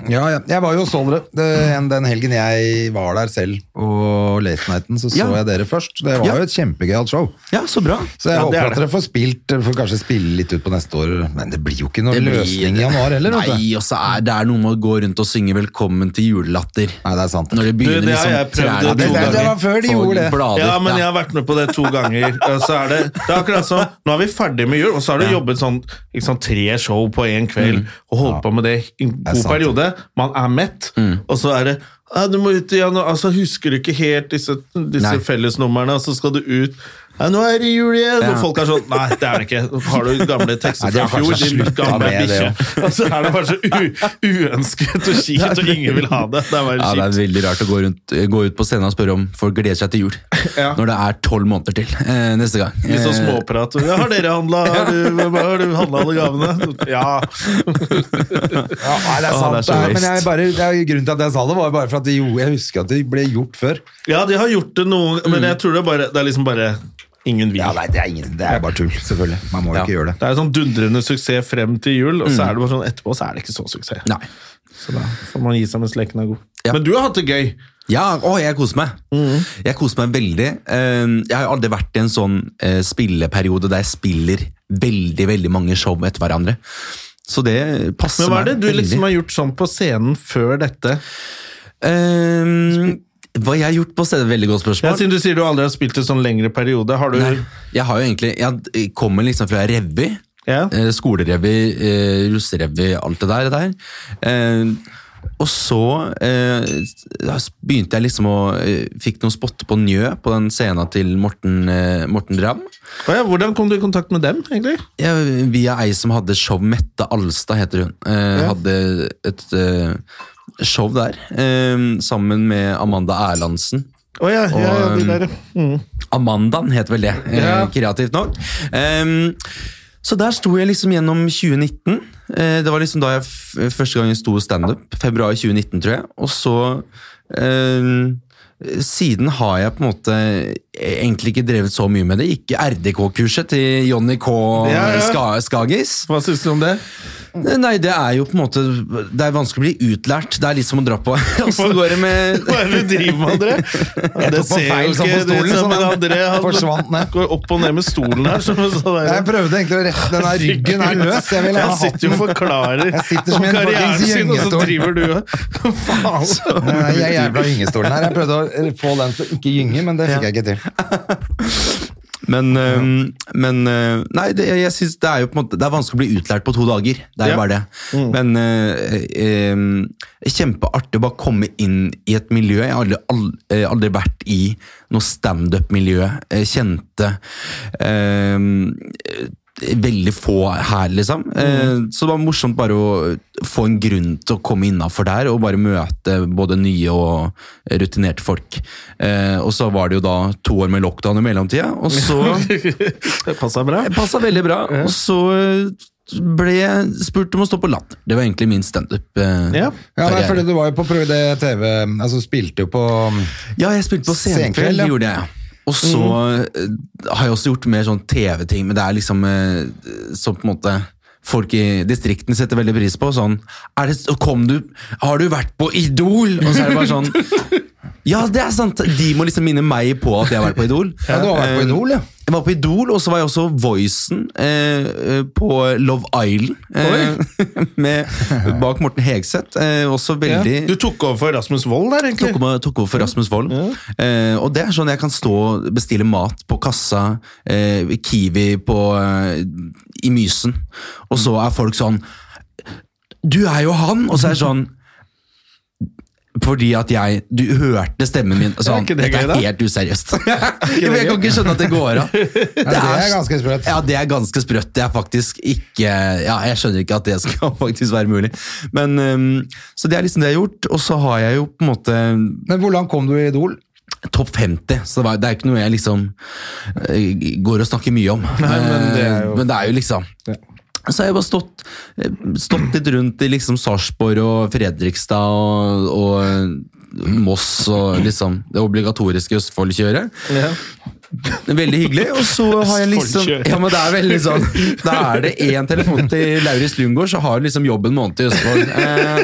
Ja, ja. Jeg var jo og så dere en- den helgen jeg var der selv. Og Late Nighten, så så Ja. jeg dere først. Det var Ja. jo et kjempegøyalt show. Ja, så bra. Så jeg Ja, håper er at dere får spilt, får kanskje spille litt ut på neste år. Men det blir jo ikke noen blir- løsning i januar heller, vet du. Nei, og så er det er noe med å gå rundt og synge 'Velkommen til julelatter'. Nei, det er sant. Når det begynner Du, det liksom trærne to ganger. Det var før de gjorde det. Blader. Ja, men jeg har vært med på det to ganger. Så er det, det er akkurat sånn, Nå er vi ferdig med jul, og så har du jobbet sånn, ikke tre show på én kveld og holdt på med det i en god sant. Periode. Man er mett, og så er det du må ut igjen, altså, Husker du ikke helt disse, disse fellesnumrene, og så skal du ut ja, 'Nå er det jul igjen!' Ja. Og folk er sånn Nei, det er det ikke. Har du gamle tekster fra fjor? Din gamle bikkje. Og så er det bare så u uønsket og kjipt, og ingen vil ha det. Det er bare Ja, det er veldig rart å gå, rundt, gå ut på scenen og spørre om folk gleder seg til jul. Ja. Når det er tolv måneder til eh, neste gang. Litt sånn Eh, småprat. Ja, har dere handla? Har du, har du handla alle gavene? Ja. Ja, nei, det er Å, sant. det er det er, men jeg bare, det er grunnen til at jeg sa det, var bare for at jo, jeg husker at det ble gjort før. ja, de har gjort det noe, men jeg tror det er bare Det er liksom bare ingen vil. Ja, nei, det er, ingen, det er bare tull, selvfølgelig. Man må jo Ja. ikke gjøre det. Det er sånn dundrende suksess frem til jul, og så er det bare sånn etterpå så er det ikke så suksess. Nei. Så da får man gi seg mens leken er god. Ja. Men du har hatt det gøy. Ja, å, jeg koser meg. Jeg koser meg veldig. Eh, Jeg har aldri vært i en sånn eh, spilleperiode der jeg spiller veldig veldig mange show etter hverandre. Så det passer meg. Men hva er det du liksom har gjort sånn på scenen før dette? Eh, hva jeg har gjort på stedet, veldig godt Ja, spørsmål. siden du sier du aldri har spilt en sånn lengre periode, har du Nei, jeg har jo egentlig Jeg kommer liksom fra revy. Ja. Eh, Skolerevy, eh, russerevy, alt det der. Det der. Eh, og så eh, begynte jeg liksom å Fikk noen spotter på Njø, på den scenen til Morten, Morten Dram. Ja, hvordan kom du i kontakt med dem, egentlig? Ja, via ei som hadde show, Mette Alstad heter hun. Eh, Ja. Hadde et show der, eh, sammen med Amanda Erlandsen. Oh, ja, ja, ja, de Og, der. Mm. Amandaen heter vel det, eh, Ja. kreativt nok. Um, så der sto jeg liksom gjennom 2019. Eh, det var liksom da jeg første gang jeg sto standup. Februar 2019, tror jeg. Og så Siden har jeg på en måte egentlig ikke drevet så mye med det. Gikk RDK-kurset til Johnny K. Ja, ja. Skagis. Hva syns du om det? Nei, det er jo på en måte Det er vanskelig å bli utlært. Det er litt som å dra på Åssen går det med Hva er det du driver med, André? Ja, det ser feil jo ikke stolen, det, sånn men André han går opp og ned med stolen her. Jeg prøvde egentlig å rette den her ryggen er løs. Jeg ville ha Jeg sitter jo og forklarer Jeg sitter som om en karrieren sin, og så driver du og Faen! Nei, Jeg er jævla gyngestolen her. Jeg prøvde å få den til å ikke gynge, men det fikk jeg ikke til. Men, øhm, men øh, Nei, det, jeg synes det er jo på en måte Det er vanskelig å bli utlært på to dager. Det er jo Ja. bare det. Men øh, øh, kjempeartig å bare komme inn i et miljø. Jeg har aldri, aldri, aldri vært i noe standup-miljø. Kjente øh, Veldig få her, liksom. Mm. Så det var morsomt bare å få en grunn til å komme innafor der og bare møte både nye og rutinerte folk. Eh, Og så var det jo da to år med lockdown i mellomtida, og så Det passa bra. passa veldig bra. Og så eh, ble jeg spurt om å stå på Latter. Det var egentlig min standup. eh, Ja. Ja, nei, fordi Du var jo på prøve TV Altså spilte jo på Ja, jeg spilte på Senkveld, Senkveld, ja. det gjorde jeg. Og så mm. har jeg også gjort mer sånn TV-ting, men det er liksom eh, som på en måte folk i distriktene setter veldig pris på. Sånn er det, kom du, Har du vært på Idol? Og så er det bare sånn Ja, det er sant! De må liksom minne meg på at jeg har vært på Idol. Ja, du har vært på Eh, Idol, ja. Jeg var på Idol, og så var jeg også voicen eh, eh, på Love Island. Eh, med, bak Morten Hegseth. Eh, også veldig Du tok over for Rasmus Wold der, egentlig. tok over, tok over for Rasmus Wold. Eh, og det er sånn jeg kan stå og bestille mat på kassa, eh, Kiwi på, eh, i Mysen, og så er folk sånn Du er jo han! Og så er det sånn fordi at jeg Du hørte stemmen min sånn, ikke det Dette gøy, er helt useriøst. jeg kan ikke skjønne at det går av. Det, det er ganske sprøtt. Ja, det er ganske sprøtt. Det er faktisk ikke Ja, jeg skjønner ikke at det skal faktisk være mulig. Men øhm, Så det er liksom det jeg har gjort. Og så har jeg jo på en måte Men hvor langt kom du i Idol? topp 50, så det, var, det er ikke noe jeg liksom øh, går og snakker mye om. Nei, men det er jo- Eh, men det er jo liksom Så har jeg bare stått, eh, stått litt rundt i liksom Sarpsborg og Fredrikstad og, og Moss og liksom det obligatoriske Østfold-kjøret. Ja. Veldig hyggelig. Og så har jeg liksom Ja, men det er veldig sånn Da er det én telefon til Lauritz Lundgaard, så har du liksom jobb en måned i Østfold. Eh,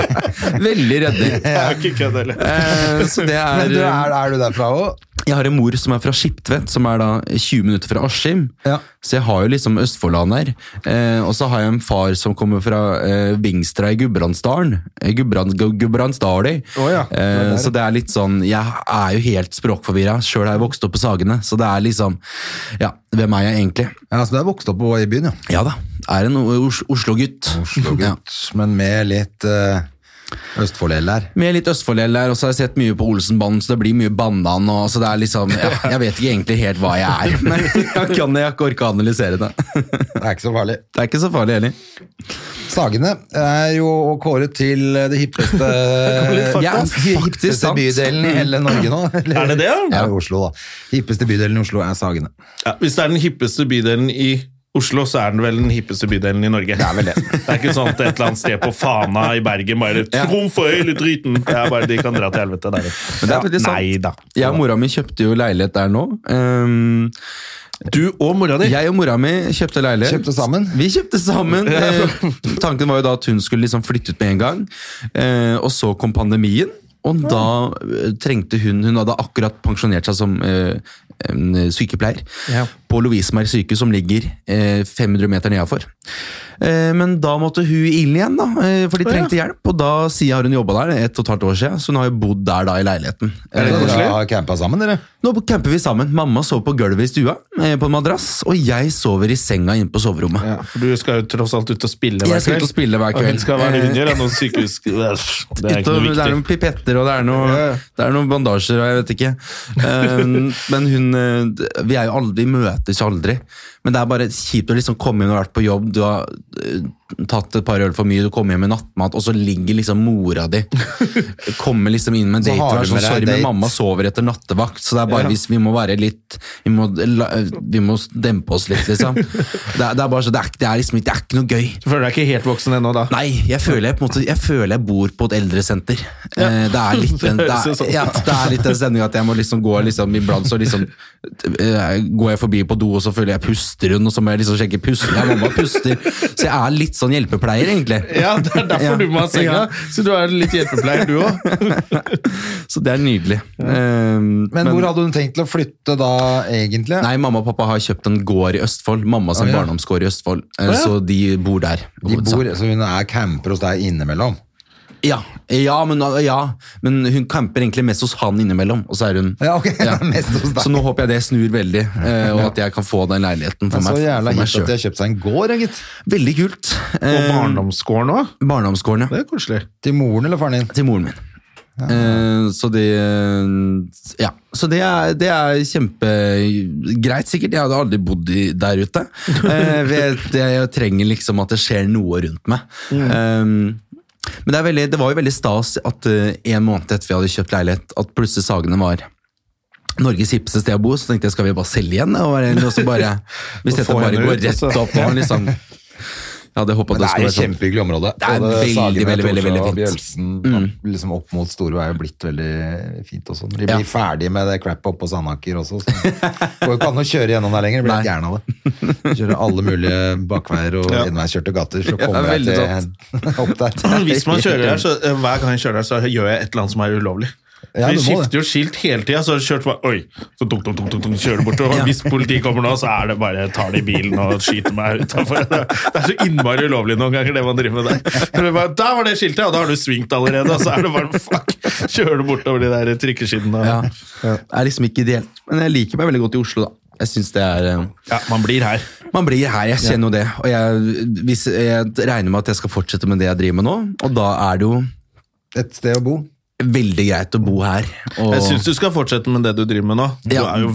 veldig redning. Det er ikke kødd heller. Eh, så det er, Men du, er, er du derfra òg? Jeg har en mor som er fra Skiptvet, som er da 20 minutter fra Askim. Ja. Så jeg har jo liksom Østfoldland her. Eh, og så har jeg en far som kommer fra eh, Vingstra i Gudbrandsdalen. Eh, Gudbrands, Gu- Gudbrandsdali. Å ja, eh, så det er litt sånn Jeg er jo helt språkforvirra. Sjøl har jeg vokst opp på Sagene, så det er liksom Ja, hvem er jeg egentlig? Ja, så du er vokst opp i byen, ja. Ja da, er en Os Oslo-gutt. Ja. Men med litt uh, Østfold-L her. Med litt Østfold-L der, og så har jeg sett mye på Olsenbanden, så det blir mye banan. Og, så det er liksom, ja, jeg vet ikke egentlig helt hva jeg er, men jeg kan jeg ikke orke å analysere det. Det er ikke så farlig. Det er ikke så farlig heller. Sagene er jo kåret til det hippeste, Ja, hippeste sant. bydelen i hele Norge nå. eller? Er det det, ja? Ja, i Oslo, da. Hippeste bydelen i Oslo er Sagene. Ja, hvis det er den hippeste bydelen i Oslo, så er den vel den hippeste bydelen i Norge. Det er vel det. Det er ikke sånn at et eller annet sted på Fana i Bergen bare Tromføyl i driten! Det er bare, De kan dra til helvete der. Men det er veldig sant. Nei da. Jeg og mora mi kjøpte jo leilighet der nå. Um, Du og mora di. jeg og mora mi kjøpte leilighet. Kjøpte sammen? Vi kjøpte sammen. Eh, tanken var jo da at hun skulle liksom flytte ut med en gang. Eh, og så kom pandemien. Og da eh, trengte hun Hun hadde akkurat pensjonert seg som eh, sykepleier Ja. På Lovisenberg sykehus, som ligger eh, 500 meter nedafor. Eh, men da måtte hun inn igjen, da, eh, for de trengte hjelp. Og da siden har hun jobba der ett og et halvt år siden, så hun har jo bodd der da i leiligheten. Er det Eh, koselig? Dere campa sammen, dere? nå camper vi sammen. Mamma sover på gulvet i stua eh, på en madrass, og jeg sover i senga inne på soverommet. Ja, for du skal jo tross alt ut og spille hver kveld. Jeg skal ut og spille hver Og hun kveld. skal være under av noen sykehus... Det er ikke noe viktig. det er noen pipetter og det er, noe, Ja. det er noen bandasjer og jeg vet ikke. Eh, men hun eh, Vi er jo aldri, vi møtes aldri. Men det er bare kjipt å liksom komme inn og vært på jobb, du har eh, tatt et par øl for mye, du kommer hjem med nattmat, og så ligger liksom mora di Kommer liksom inn med en date og er sånn Sorry, men mamma sover etter nattevakt, så det er bare Ja. hvis vi må være litt Vi må, vi må dempe oss litt, liksom. Det er, det er bare så, det er, det er liksom det er ikke noe gøy. Du føler deg ikke helt voksen ennå, da? Nei, jeg føler jeg, på en måte, jeg føler jeg bor på et eldresenter. Ja. det er litt den, det er, sånn. ja, det er litt den stemninga at jeg må liksom gå liksom, Iblant så liksom eh, går jeg forbi på do, og så føler jeg puster hun, og så må jeg liksom sjekke pusten. Ja, mamma puster. Så jeg er litt sånn hjelpepleier, egentlig. Ja, det er derfor Ja. du må ha senga. Ja. Så du er litt hjelpepleier, du òg. Så det er nydelig. Eh, Men, hvor hadde hun tenkt til å flytte da, egentlig? Nei, mamma og pappa har kjøpt en gård i Østfold. Mamma sin ja. barndomsgård i Østfold. Ja. Så de bor der. De bor, så hun er camper hos deg innimellom? Ja, ja, men, ja, men hun camper egentlig mest hos han innimellom. Og så er hun Ja, ok, mest hos deg. Så nå håper jeg det snur veldig, eh, og at jeg kan få den leiligheten for meg, så jævla hipt at de har kjøpt seg en gård, ja, gitt. Veldig kult. Og Eh, barndomsgården òg. Barndomsgården, ja. Det er koselig. Til moren eller faren din? Til moren min. Ja. så det Ja. Så det er, det er kjempegreit, sikkert. Jeg hadde aldri bodd der ute. Jeg, vet, jeg trenger liksom at det skjer noe rundt meg. Eh, men det, er veldig, det var jo veldig stas at uh, en måned etter vi hadde kjøpt leilighet, at plutselig Sagene var Norges hippeste sted å bo, så tenkte jeg skal vi bare selge igjen? Og bare, og bare, hvis dette bare går og rett opp nå, liksom Jeg hadde håpet Men det det er et sånn. kjempehyggelig område. Det er veldig, Sagene, veldig, veldig, veldig fint. Bjølsen, liksom opp mot Storo er jo blitt veldig fint også. De de Ja. blir ferdig med det crap oppå på Sandaker også, så går jo ikke an å kjøre gjennom der lenger. Jeg blir helt gæren av det. Kjøre alle mulige bakveier og Ja. innveiskjørte gater så kommer Ja, jeg til opp der. Hvis man kjører der, så eh, hver gang jeg kjører der, så gjør jeg et eller annet som er ulovlig. Ja, Vi skifter jo skilt hele tida, så har du kjørt bare Oi! Så tunk, tunk, tunk, kjører du og Hvis politiet kommer nå, så er det bare tar de bilen og skyter meg utafor. Det er så innmari ulovlig noen ganger, det man driver med der. Da bare, Der var det skiltet, ja, da har du svingt allerede, og så er det bare fuck! Kjører du bortover de der trikkeskinnene. Ja. Det er liksom ikke ideelt. Men jeg liker meg veldig godt i Oslo, da. Jeg synes det er eh, Ja, man blir her. Man blir her, jeg kjenner jo det. Og jeg, hvis, jeg regner med at jeg skal fortsette med det jeg driver med nå, og da er det jo Et sted å bo. Veldig greit å bo her. Og Jeg syns du skal fortsette med det du driver med nå. Du Ja. er jo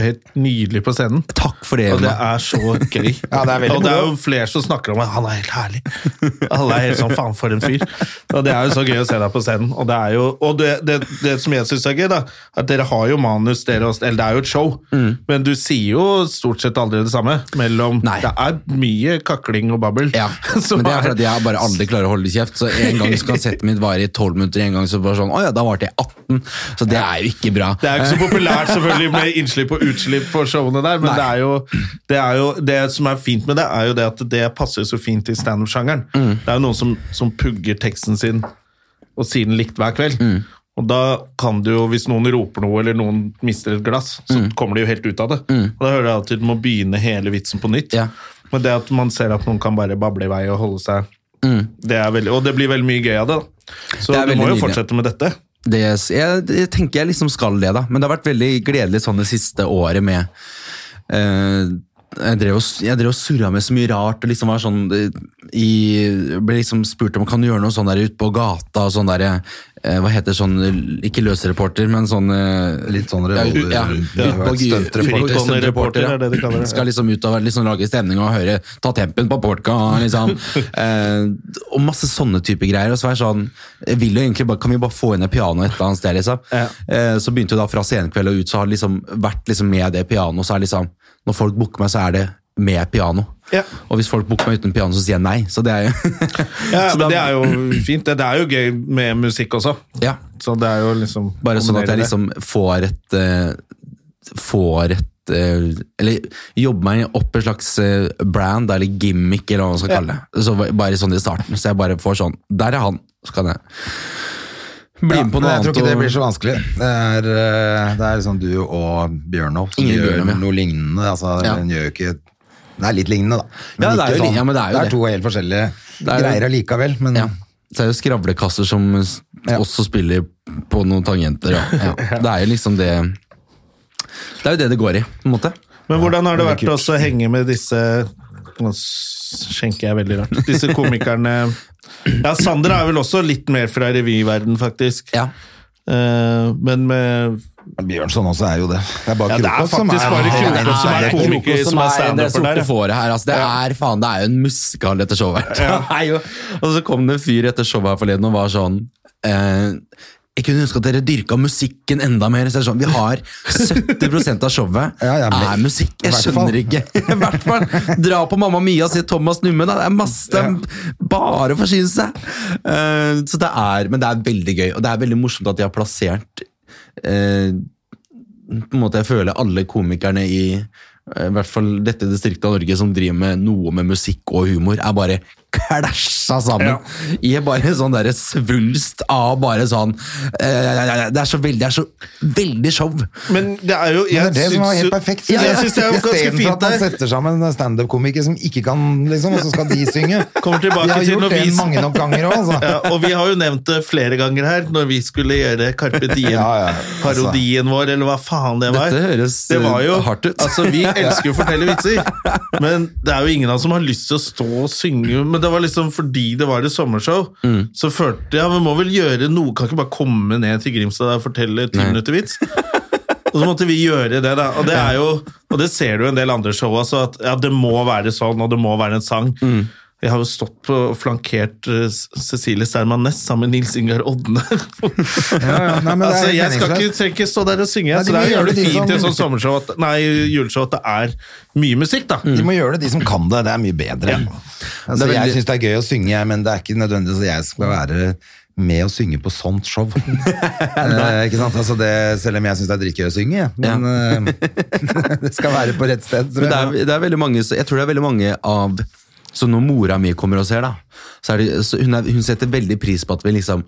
helt nydelig på scenen. Takk for det. Og det er så gøy. Ja, det er og det er jo flere som snakker om at han er helt herlig. Alle er helt sånn faen for en fyr. Og det er jo så gøy å se deg på scenen. Og det er jo, og det, det, det som jeg syns er gøy, da, at dere har jo manus, dere også, eller det er jo et show, men du sier jo stort sett aldri det samme. Mellom Nei. Det er mye kakling og babbel. Ja, men det er fordi jeg bare aldri klarer å holde kjeft. Så En gang skal settet mitt vare i tolv minutter, en gang så bare sånn sånn Å ja, da varte jeg 18. Så det er jo ikke bra. Det er jo ikke så populært selvfølgelig med innslipp og utslipp for showene der, men det er, jo, det er jo Det som er fint med det, er jo det at det passer så fint i standup-sjangeren. Mm. Det er jo noen som, som pugger teksten sin og sier den likt hver kveld. Mm. Og da kan du jo, hvis noen roper noe eller noen mister et glass, så Mm. kommer de jo helt ut av det. Og da hører jeg alltid du må begynne hele vitsen på nytt. Ja. Men det at man ser at noen kan bare bable i vei og holde seg det er veldig, Og det blir veldig mye gøy av det. da. Så du må jo nydelig. fortsette med dette. Det, jeg, jeg tenker jeg liksom skal det, da. Men det har vært veldig gledelig sånn det siste året med uh, jeg drev, og, jeg drev og surra med så mye rart. og liksom var sånn eh, i, Ble liksom spurt om kan du gjøre noe sånn der ute på gata. og sånn der, eh, Hva heter sånn Ikke løsreporter, men sånn eh, Litt sånn ja, revolver- ja, stuntreporter. er. Skal liksom ut og liksom lage stemning og høre Ta tempen på portka', liksom. eh, og masse sånne type greier. Og så er sånn jeg vil jo egentlig bare, Kan vi bare få inn et piano et eller annet sted, liksom? Ja. Eh, så begynte jo da fra scenekveld og ut, så har det liksom vært liksom med det pianoet, så er liksom Når folk booker meg, så er det med piano. Ja. Og hvis folk booker meg uten piano, så sier jeg nei. Så det er jo Ja, Så da- det er jo fint. Det, det er jo gøy med musikk også. ja. Så det er jo liksom Bare sånn at jeg liksom får et eh, Får et eh, Eller jobber meg opp en slags eh, brand, eller gimmick, eller hva man skal Ja. kalle det. Så bare sånn i starten. Så jeg bare får sånn Der er han! Så kan jeg bli Ja, med på noe jeg tror ikke ikke det blir så vanskelig. Det er, det er liksom du og Bjørnov som Ingen gjør noe lignende. Altså, Ja. gjør jo ikke Det er litt lignende, da. Ja, det er jo sånn. ja, men det er jo det. to helt forskjellige Det er greier allikevel. Men Ja. Så er det jo skravlekasser som Ja. også spiller på noen tangenter. Ja. Ja. Det er jo liksom det Det er jo det det går i, på en måte. Men hvordan har det vært å henge med disse Nå skjenker jeg veldig rart. Disse komikerne Ja, Sander er vel også litt mer fra revyverden, faktisk. Ja. Eh, men med Bjørnson også er jo det. Det er bare Ja, Krokås som er bare Ja, det som er komiker, som er standuper der, her. Altså, det, er, faen, det er jo en musikal, dette showet. her. Er og så kom det en fyr etter showet her forleden og var sånn eh, Jeg kunne ønske at dere dyrka musikken enda mer. Så er sånn, vi har 70% av showet Ja, ja, er musikk. Jeg skjønner ikke. I hvert fall. Dra på Mamma Mia og si Thomas Numme. Da. Det er masse er Bare å forsyne seg. Uh, så det er, men det er veldig gøy, og det er veldig morsomt at de har plassert eh, på en måte Jeg føler alle komikerne i eh, i hvert fall dette distriktet av Norge som driver med noe med musikk og humor, er bare klasja sammen. I bare sånn der svulst av bare sånn eh, Det er så veldig, det er så veldig show. Men det er jo Men jeg det er det som er helt perfekt. Ja, jeg syns det er jo ganske fint at man setter sammen standup-komikere som ikke kan, liksom, og så skal de synge. Kommer tilbake vi har gjort det vi- mange nok ganger òg, altså. Ja, og vi har jo nevnt det flere ganger her, når vi skulle gjøre Carpe Ja, ja, Diem-parodien vår, eller hva faen det var. Dette høres, det var jo, hardt ut. Altså, Vi elsker jo å fortelle vitser, men det er jo ingen av oss som har lyst til å stå og synge. Men det var liksom fordi det var et sommershow, Mm. så følte jeg vi må vel gjøre noe. Kan ikke bare komme ned til Grimstad og fortelle ti minutter vits. Og så måtte vi gjøre det, da. Og det er jo, og det ser du i en del andre show også, at ja, det må være sånn, og det må være en sang. Mm. Jeg har jo stått på og flankert eh, Cecilie Sterman Næss sammen med Nils Ingar Odne. ja. Nei, det er altså, jeg skal ikke, trenger ikke stå der og synge, Nei, så det er jo jævlig det, de fint i som- sånt sommershow, at, nei, juleshow, at det er mye musikk, da. De må gjøre det, de som kan det. Det er mye bedre. Ja. Altså, jeg syns det er gøy å synge, men det er ikke nødvendigvis at jeg skal være med å synge på sånt show. eh, ikke sant? Altså det, selv om jeg syns det er dritgøy å synge, men ja. det skal være på rett sted. tror Men det er, det er veldig mange, jeg tror det er veldig mange av Så når mora mi kommer og ser, da, så det, så hun, er, hun setter veldig pris på at vi liksom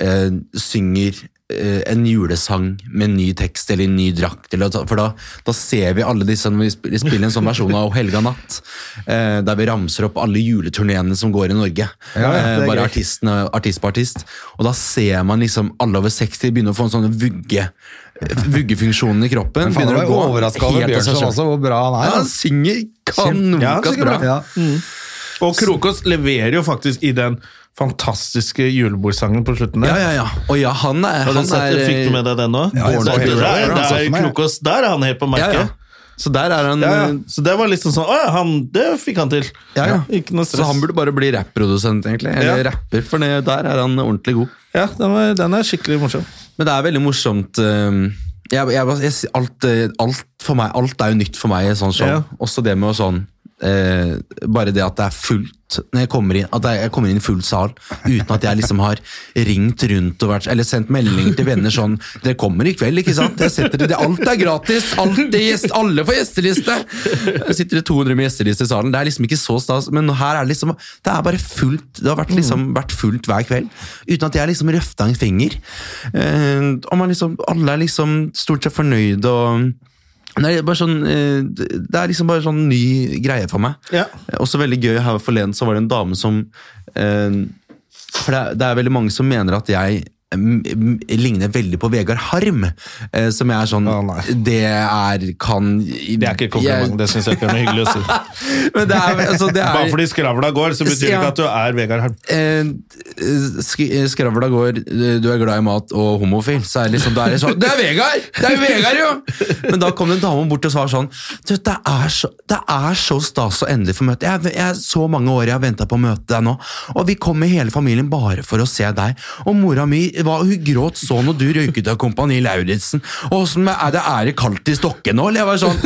eh, synger eh, en julesang med ny tekst eller ny drakt. Eller, for da, da ser vi alle disse når vi spiller en sånn versjon av O helga natt, eh, der vi ramser opp alle juleturneene som går i Norge. Ja, eh, bare artistene, artist på artist. Og da ser man liksom alle over 60 begynne å få en sånn vugge vuggefunksjonen i kroppen. Men faen, begynner å gå overraska over Bjørnson også, hvor bra han er. Ja, han altså. synger Ja, kanonkas bra. Ja. Mm. Og Krokås leverer jo faktisk i den fantastiske julebordsangen på slutten der. Ja, ja, ja. Og ja, han er, han er fikk du med deg den nå? Ja, der, der, er, er. Krokås, der er han helt på ja, merket. ja. Så der er han Ja, ja. eh, Så det var liksom sånn Å ja, han, det fikk han til. Ja, ja. Ikke noe stress. Så han burde bare bli rapprodusent, egentlig. Eller Ja. rapper, for der er han ordentlig god. Ja, den, var, den er skikkelig morsom. Men det er veldig morsomt eh, jeg, jeg, jeg, alt, alt for meg, alt er jo nytt for meg sånt show. Ja. Også det med å sånn eh, bare det at det er fullt når jeg kommer inn, at jeg kommer inn i full sal uten at jeg liksom har ringt rundt og vært, eller sendt meldinger til venner sånn Dere kommer i kveld, ikke sant? Jeg setter det, alt er gratis! Alt er gjest, alle får gjesteliste! Jeg sitter det 200 med gjesteliste i salen. Det er liksom ikke så stas, men her er det liksom Det er bare fullt. Det har vært, liksom, vært fullt hver kveld. Uten at jeg liksom røfta en finger. Eh, og man liksom, alle er liksom stort sett fornøyde og det er, bare sånn, eh, det er liksom bare sånn ny greie for meg. Ja. Også veldig gøy her forleden så var det en dame som eh, For det er, det er veldig mange som mener at jeg ligner veldig på Vegard Harm. eh, som jeg er sånn oh. Det er kan Det er ikke et kompliment, det syns jeg ikke er noe hyggelig å si. Men det er, altså, det er, Bare fordi skravla går, så betyr det Ja. ikke at du er Vegard Harm. eh, sk- skravla går, eh, du er glad i mat og homofil, så er det liksom, da er det sånn Det er Vegard! Det er Vegard, jo! Men da kom det en dame bort og sa sånn du, det, er så, det er så stas å endelig få møte jeg, jeg, Så mange år jeg har venta på å møte deg nå, og vi kom med hele familien bare for å se deg. Og mora mi hva, hun gråt så når du røyket av Kompani Lauritzen. Er det ære kaldt i Stokke nå? Eller jeg var sånn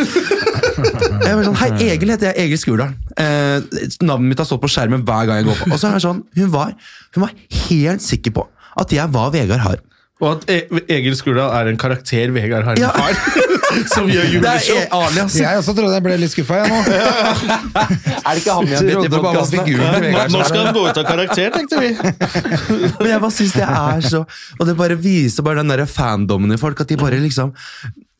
jeg var sånn, Hei, Egil heter jeg. Egil Skurdal. Eh, navnet mitt har stått på skjermen hver gang jeg går på. Og så er det sånn, hun var, hun var helt sikker på at jeg var Vegard Harm. Og at E- Egil Skurdal er en karakter Vegard Harm Ja. har, som gjør juleshow. e- alias. Jeg også trodde jeg ble litt skuffa, jeg nå. Er det ikke han i Trodde bare var figuren Nå skal han gå ut av karakter, tenkte vi. Men jeg bare synes det er så Og det bare viser bare den der fandommen i folk, at de bare liksom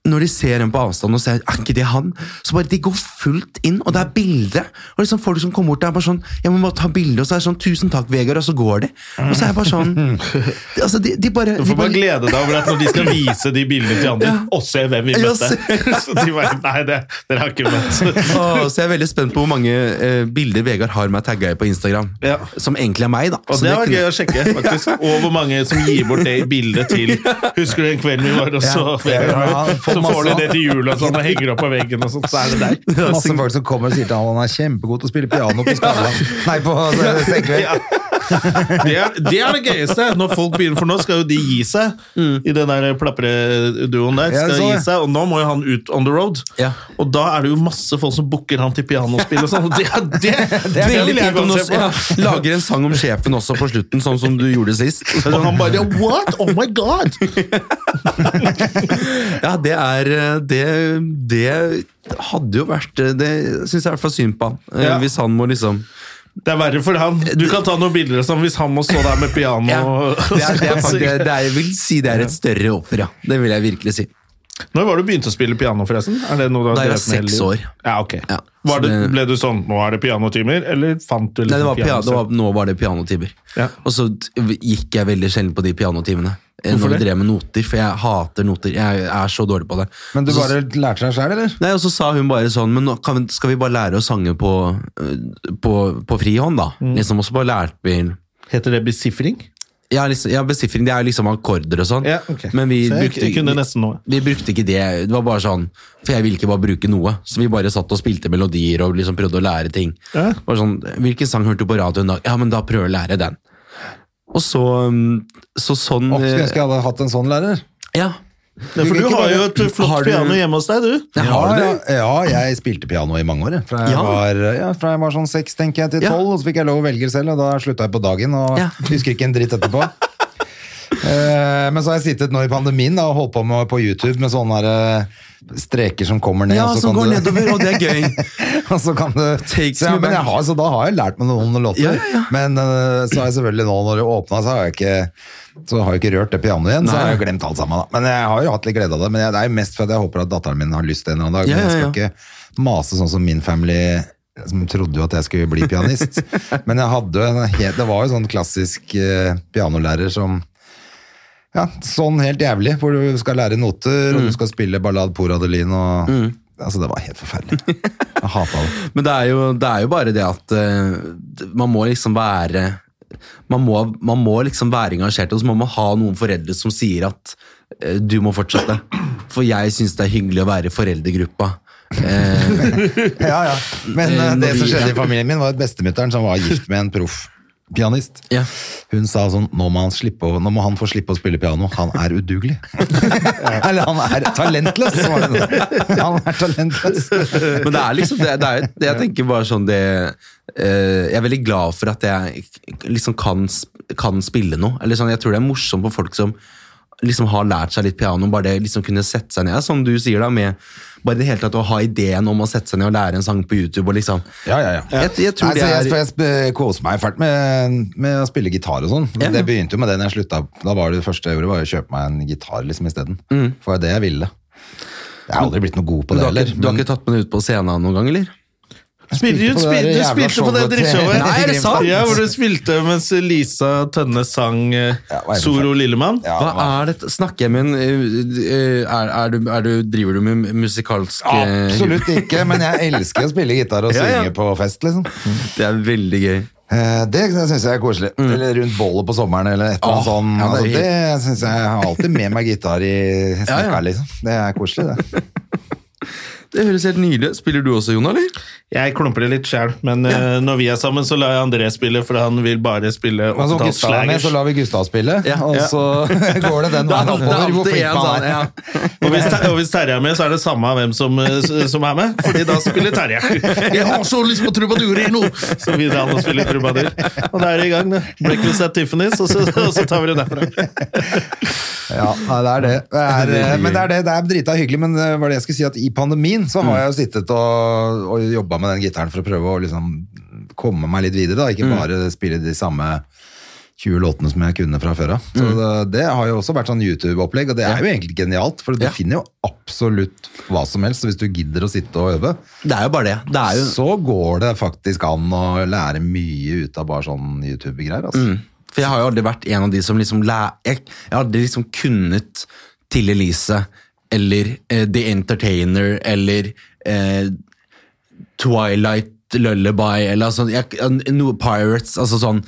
når de ser en på avstand og ser er ikke det han, så bare de går fullt inn, og det er bilde. Og liksom folk som kommer bort der, er bare sånn Jeg må bare ta bilde, og så er det sånn 'Tusen takk, Vegard', og så går de. Og så er jeg bare sånn de, Altså, de, de bare Du får bare bare glede deg over at når de skal vise de bildene til andre, og se hvem vi Ja, møtte. Så de bare Nei, det, dere har ikke møtt. Åh, så jeg er veldig spent på hvor mange eh, bilder Vegard har meg tagga i på Instagram. Ja. Som egentlig er meg, da. Og det var gøy å sjekke, faktisk. Og hvor mange som gir bort det bildet til Husker du den kvelden vi var og så Vegard? Ja, Så får de det til jul og sånn, og henger opp på veggen og sånt, så er det der. Masse folk som kommer og sier til han han er kjempegod til å spille piano på skala. Nei, på eh, Senkveld. Det er, det er det gøyeste, når folk begynner, for nå skal jo de gi seg i den der plappeduoen der. Skal gi seg, og nå må jo han ut on the road. Ja. Og da er det jo masse folk som booker han til pianospill og sånn. Det, det, det, Det er veldig fint om du ja, lager en sang om sjefen også på slutten, sånn som du gjorde sist. Og han bare What? Oh my god! Ja, det er Det, det hadde jo vært Det syns jeg i hvert fall synd på han. Eh, Ja. Hvis han må liksom Det er verre for han. Du kan ta noen bilder og sånn hvis han må stå der med piano. ja, det, er, det, er, faktisk- det, er, Jeg vil si det er et større offer, ja. Det vil jeg virkelig si. Når var du begynte å spille piano, forresten? Er det noe du har Da jeg var seks år. Ja, ok. Ja, var det, ble du sånn Nå er det pianotimer, eller fant du litt Nei, det var, pia- piano det var, nå var det pianotimer. Ja. Og så gikk jeg veldig sjelden på de pianotimene. Eh, Hvorfor Når vi det? drev med noter, for jeg hater noter. Jeg er så dårlig på det. Men du så- bare lærte deg sjøl, eller? Nei, og så sa hun bare sånn Men vi, skal vi bare lære å sange på, øh, på, på frihånd, da? Mm. Liksom, og så bare lærte vi Heter det besifring? Ja, liksom, ja besiffring, det er liksom akkorder og sånn. Ja, okay. Men vi brukte, vi brukte ikke det. Det var bare sånn For jeg ville ikke bare bruke noe. Så vi bare satt og spilte melodier og liksom prøvde å lære ting. Ja. Sånn, Hvilken sang hørte du på radioen da? Ja, men da prøver jeg å lære den. Og så, um, så sånn Å, skulle eh, ønske jeg hadde hatt en sånn lærer. Ja. Ja, for du har jo et flott du- piano hjemme hos deg, du. Jeg har. Ja, ja, jeg spilte piano i mange år. Fra jeg, Ja. var, ja, fra jeg var sånn seks tenker jeg, til Ja. tolv, og så fikk jeg lov å velge selv, og da slutta jeg på dagen. Og Ja. husker ikke en dritt etterpå. Eh, Men så har jeg sittet nå i pandemien da, og holdt på med på YouTube med sånne der, eh, streker som kommer ned. ja, som går du- nedover, og det er gøy. og så kan du Takes så, ja, men jeg har, så da har jeg lært meg noen låter. Ja, ja. Men eh, så har jeg selvfølgelig nå, når det åpna, så har jeg ikke så har jeg ikke rørt det pianoet igjen, så har jeg glemt alt sammen. Da. Men jeg har jo hatt litt glede av det. Men jeg, det er jo mest for at jeg håper at datteren min har lyst til en eller annen dag. Men jeg skal ikke mase sånn som min family som trodde jo at jeg skulle bli pianist. Men jeg hadde jo en det var jo sånn klassisk pianolærer som ja, sånn helt jævlig, hvor du skal lære noter, og du skal spille ballad por Adeline, og altså det var helt forferdelig. Jeg hata det. Men det er, jo, det er jo bare det at uh, man må liksom være man må, man må liksom være engasjert, og så må man ha noen foreldre som sier at uh, du må fortsette. For jeg syns det er hyggelig å være i foreldregruppa. Uh, Ja, ja. Men det som skjedde i familien min, var at bestemutteren som var gift med en proff pianist. Ja. Hun sa sånn nå må, han slippe nå må han få slippe å spille piano. Han er udugelig. Eller han er talentløs, det. Han er talentløs. Men det er liksom det, det er, det Jeg tenker bare sånn det eh, Jeg er veldig glad for at jeg liksom kan, kan spille noe. Eller sånn, jeg tror det er morsomt for folk som liksom har lært seg litt piano, bare det liksom kunne sette seg ned, som du sier da, med bare i det hele tatt å ha ideen om å sette seg ned og lære en sang på YouTube og liksom Ja, ja, ja. Jeg, jeg tror Nei, det er... jeg, er jeg koser meg fælt med, med å spille gitar og sånn. Ja. Det begynte jo med det når jeg slutta. Da var det det første jeg gjorde, var å kjøpe meg en gitar liksom isteden. Mm. For det var det jeg ville. Jeg har aldri blitt noe god på du, det har heller. Men... du har ikke tatt med det ut på scenen noen gang, eller? Spil, du, på det spil, du spilte på det showet drittshowet. Nei, er det sant? Ja, hvor du spilte mens Lisa Tønne sang eh, Ja, er det Soro Lillemann. Ja, Hva er dette? Snakker jeg med en eh, er, er, du, er du, Driver du med musikalsk eh, Absolutt ikke, men jeg elsker å spille gitar og Ja, synge på fest, liksom. Det er veldig gøy. Eh, Det syns jeg er koselig. Eller rundt bollet på sommeren, eller et eller annet sånt. ja, det altså, det synes jeg jeg har alltid med meg gitar i snekka, Ja, ja. liksom. Det er koselig, det. Det høres helt nydelig Spiller du også, Jon, eller? Jeg klumper det litt sjæl, men eh, når vi er sammen, så lar jeg André spille, for han vil bare spille Men så Gustav er med, så lar vi Gustav spille, Ja. og så går det den veien oppover hvor flink man er. ja. Og hvis, og hvis Terje er med, så er det samme hvem som, eh, som er med, fordi da spiller Terje. Jeg har så lyst på trubadurer nå! Så videre han og spiller trubadur. Og da er det i gang, det. Breakfast at Tiffany's, og så, og så tar vi det derfra. Ja, det er det. det er, eh, men det er det, det er drita hyggelig, men det var det jeg skulle si at i pandemien så har jeg jo sittet og, og jobba med den gitaren for å prøve å liksom komme meg litt videre, da. Ikke bare spille de samme 20 låtene som jeg kunne fra før av. Så det, det har jo også vært sånn YouTube-opplegg, og det er jo egentlig genialt, for du Ja. finner jo absolutt hva som helst hvis du gidder å sitte og øve. Det er jo bare det. Det jo Så går det faktisk an å lære mye ut av bare sånn YouTube-greier. Altså. Mm. For jeg har jo aldri vært en av de som liksom læ... Jeg, jeg har aldri liksom kunnet til Elise eller eh, The Entertainer eller eh, Twilight Lullaby eller altså, jeg, noe Pirates, altså sånn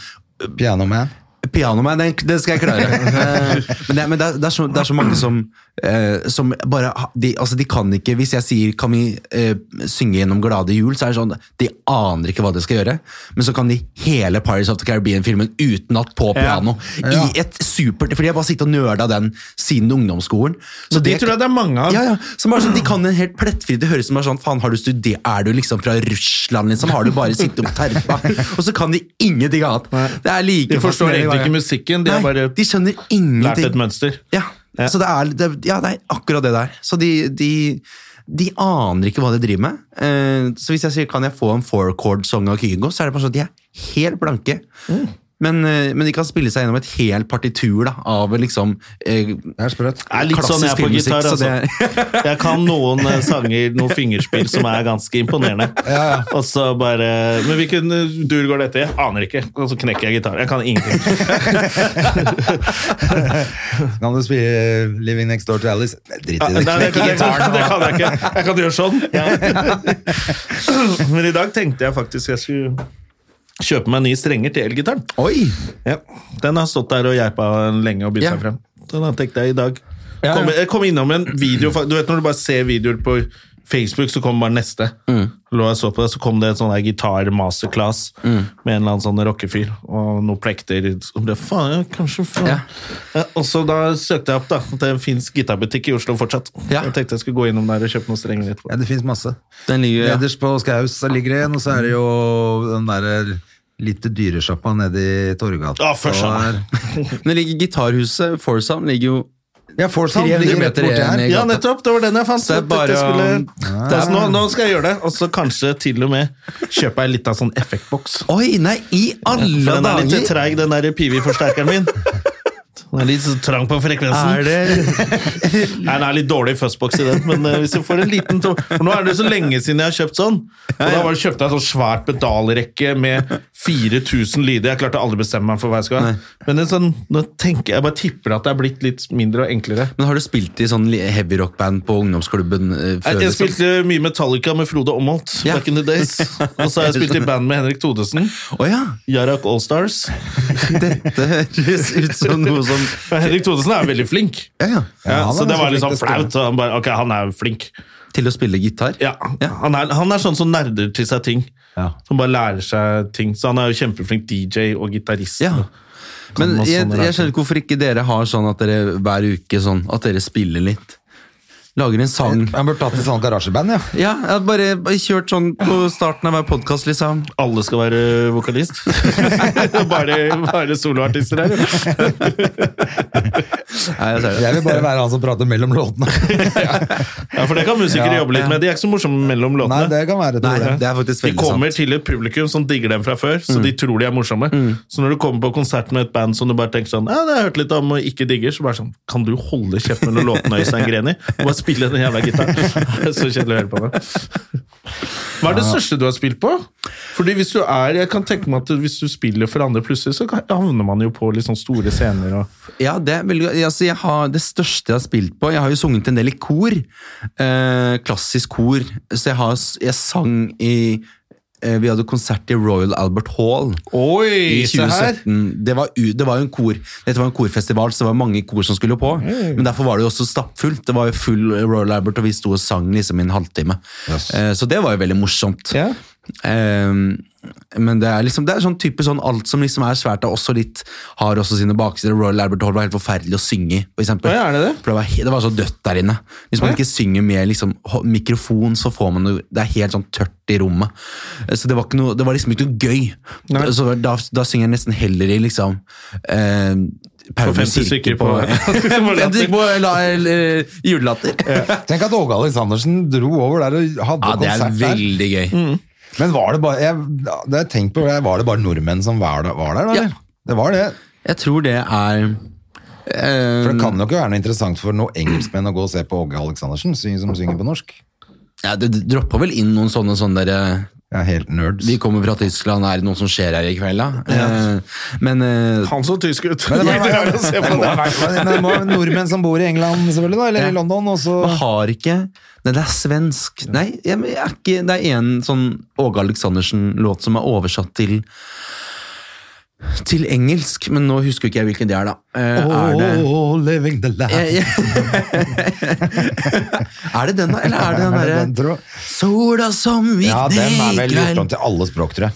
Pianoman? Pianoman, Piano Man, det, det skal jeg klare. Eh, men det, men det, er, det, er så, det er så mange som, eh, som bare de, altså de kan ikke Hvis jeg sier 'kan vi eh, synge gjennom Glade jul', så er det sånn De aner ikke hva de skal gjøre, men så kan de hele Pirates of the Caribbean-filmen utenat på piano. Ja. I et supert Fordi jeg bare sitter og nerda den siden ungdomsskolen. Så De tror jeg det er mange av. ja, ja. Som bare sånn, de kan en helt plettfri Det høres ut som er sånn Faen, har du studert Er du liksom fra Russland, liksom? Har du bare sittet og terpa? Og så kan de ingenting annet. Det er like De forstår egentlig ikke musikken, de har Nei, bare de skjønner Lært et mønster. Ja, Ja. Så det er, det, ja, det er akkurat det der. Så de, de, de aner ikke hva de driver med. Eh, så hvis jeg sier kan jeg få en four-chord-song av Kygo, så er det bare sånn at de er helt blanke. Mm. Men, eh, men de kan spille seg gjennom et helt partitur da, av liksom eh, Det er sprøtt. Det er litt sånn jeg er på gitar. Altså. Jeg kan noen eh, sanger, noen fingerspill, som er ganske imponerende. Og så bare Men hvilken eh, dur går dette i? Aner ikke. Og så knekker jeg gitaren. Jeg kan ingenting. Kan du spille Living Next Door to Alice? Drit i Nei, det. det, kan, det, kan, det kan jeg ikke. Jeg kan gjøre sånn. Men i dag tenkte jeg faktisk jeg skulle kjøpe meg nye strenger til elgitaren. Oi! Ja. Den har stått der og geipa lenge og bydd seg frem. Den har tenkte jeg i dag Ja, ja. kom, Jeg kom innom en video Du vet når du bare ser videoer på Facebook, så kommer bare neste. Mm. Lå jeg så på det, så kom det en sånn der gitar-masterclass Mm. med en eller annen sånn rockefyr og noen plekter. Så ble faen, ja, kanskje faen. Ja. Ja, og så da søkte jeg opp da, at det finsk gitarbutikk i Oslo fortsatt. Ja. Jeg tenkte jeg skulle gå innom der og kjøpe noen strenger etterpå. Ja, det fins masse. Den ligger ja. Nederst på Skaus ligger det en, og så er det jo den derre lite dyresjappa nede i Torgata. Ja, først ja. Men det ligger gitarhuset, Forsound, ligger jo Ja, Forsound 300 ligger rett meter borti her. Ja, nettopp! Det var den jeg fant. Så det er bare jeg skulle, ja. det nå, nå skal jeg gjøre det, og så kanskje til og med kjøpe ei lita sånn effektboks. Oi, nei, i alle dager den er litt treig, den der Pivi-forsterkeren min. Den er litt trang på frekvensen. Er det Nei, den er litt dårlig fuzzbox i den, men eh, hvis du får en liten to For Nå er det så lenge siden jeg har kjøpt sånn. Og da var det kjøpte jeg en sånn svært pedalrekke med 4000 lyder. Jeg klarte aldri å bestemme meg for hva jeg skulle ha. Men en sånn, nå tenker jeg bare tipper at det er blitt litt mindre og enklere. Men har du spilt i sånn heavy rock-band på ungdomsklubben eh, før? Jeg, jeg liksom? spilte mye Metallica med Frode Omholt Ja. back in the days. Og så har jeg spilt i band med Henrik Thodesen. Oh, ja! Jarak Allstars. Dette høres ut som noe som Men Henrik Thodesen er veldig flink. Ja, ja. Så det var litt sånn å spille. flaut. Han, bare, ok, han er flink. Til å spille gitar? Ja, Ja. Han, er, han er sånn som nerder til seg ting. Ja. Som bare lærer seg ting. Så han er jo kjempeflink DJ og gitarist. Ja. Men jeg, jeg skjønner ikke hvorfor ikke dere har sånn at dere hver uke sånn, at dere spiller litt. Lager en sang. Jeg burde tatt et sånt garasjeband, ja. Ja, jeg har bare, bare kjørt sånn på starten av hver podkast, liksom. Alle skal være vokalist. bare, bare soloartister her. Nei, jeg ser det. Jeg vil bare være han som prater mellom låtene. Ja, for det kan musikere Ja. jobbe litt med. De er ikke så morsomme mellom låtene. Nei, det kan være. Nei, det er faktisk De kommer sant. til et publikum som digger dem fra før, så de tror de er morsomme. Så når du kommer på konsert med et band som du bare tenker sånn Ja, det har jeg hørt litt om og ikke digger, så bare sånn Kan du holde kjeft mellom låtene, Øystein Greni? Og bare spille den jævla gitaren. Så kjedelig å høre på det. Hva er det største du har spilt på? Fordi hvis du er Jeg kan tenke meg at hvis du spiller for andre plutselig, så havner man jo på litt sånn store scener og Ja, det veldig altså jeg har Det største jeg har spilt på Jeg har jo sunget en del i kor. Eh, klassisk kor. Så jeg, har, jeg sang i Vi hadde konsert i Royal Albert Hall. Oi, I her! 2017. Det var, det var jo en kor Dette var en korfestival, så det var mange kor som skulle på. Men derfor var det jo også stappfullt. Det var jo full Royal Albert, og vi sto og sang liksom i en halvtime. Yes. Eh, så det var jo veldig morsomt. Ja. Eh, men det er liksom Det er sånn type sånn alt som liksom er svært, er også litt har også sine baksider. Royal Albert Hall var helt forferdelig å synge i, for eksempel. Ja, er det det? For det var, det var så dødt der inne. Hvis man Ja. ikke synger med liksom, mikrofon, så får man noe Det er helt sånn tørt i rommet. Så det var, ikke noe, det var liksom ikke noe gøy. Nei. Så da, da synger jeg nesten heller i liksom eh, For 50 stykker på- på 50 på la, eller, julelatter. Tenk at Åge Aleksandersen dro over der og hadde det er konsert der. veldig gøy. Men var det bare jeg, det jeg tenkt på, var det bare nordmenn som var var der da? Ja. Det var det. Jeg tror det er eh, For det kan jo ikke være noe interessant for noen engelskmenn å gå og se på Åge Aleksandersen som synger på norsk. ja, Det dropper vel inn noen sånne sånne der, Jeg er helt nerds. Vi kommer fra Tyskland, er det noe som skjer her i kveld, da? Ja. men eh, Han så tysk ut. Men det er, det på det? men det må være nordmenn som bor i England, selvfølgelig, da, eller Ja. i London. Og så Man har ikke Nei, det er svensk. Nei, jeg, jeg er ikke, det er en sånn Åge Aleksandersen-låt som er oversatt til til engelsk, men nå husker ikke jeg hvilken det er, da. Eh, er det Oh, living the life. Eh, Er det den, da? Eller er det den derre Sola som gikk Ja, den er vel gjort om til alle språk, tror jeg.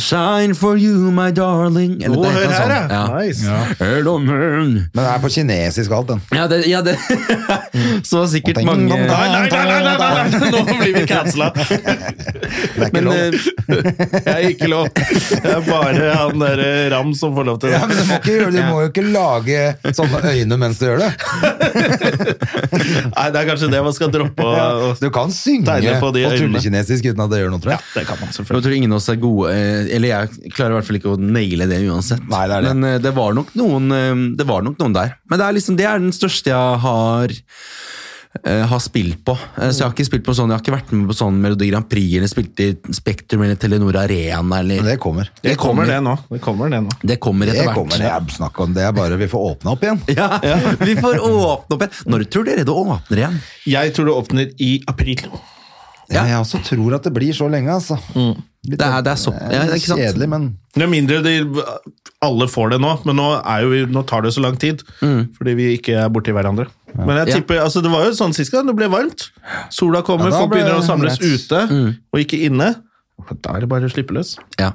shine for you, my darling Eller oh, det hør her, sånn. ja. Nice. Men det er på kinesisk alt, den. Ja, det, ja, det. Så sikkert Tenk- mange Nei, nei, nei, nei. Nå blir vi cancela! Det er ikke Men lov. det Jeg er ikke lov. Det er bare han der Ram som får lov til Ja, men du må ikke gjøre det. Du må jo ikke lage sånne øyne mens du gjør det. Nei, det er kanskje det man skal droppe. å- Du kan synge og tulle tullekinesisk uten at det gjør noe, tror jeg. Ja, Det kan man Jeg selvfølgelig. tror ingen av oss er gode, eh, eller jeg klarer i hvert fall ikke å naile det uansett. Nei, det er det. Men eh, det var nok noen, eh, det var nok noen der. Men det er liksom, det er den største jeg har, eh, har spilt på. Eh, Så jeg har ikke spilt på sånn, jeg har ikke vært med på sånn Melodi Grand Prix, eller spilt i Spektrum eller Telenor Arena, eller Men det kommer. Det kommer det nå. Det kommer det nå. Det kommer etter hvert. kommer, det er snakk om det. er bare vi får åpne opp igjen. Ja, vi får åpne opp igjen. Når tror dere det åpner igjen? Jeg tror det åpner i april. Ja, jeg også tror at det blir så lenge, altså. Litt Det er- det er så- ja, litt ikke sant? Kjedelig, men Med mindre de, alle får det nå, men nå, er jo, vi- nå tar det så lang tid. Fordi vi ikke er borti hverandre. Men jeg Ja. altså det var jo sånn sist gang, det ble varmt. Sola kommer, Ja, folk ble begynner å samles rett. ute, og ikke inne. Da er det bare å slippe løs. Ja.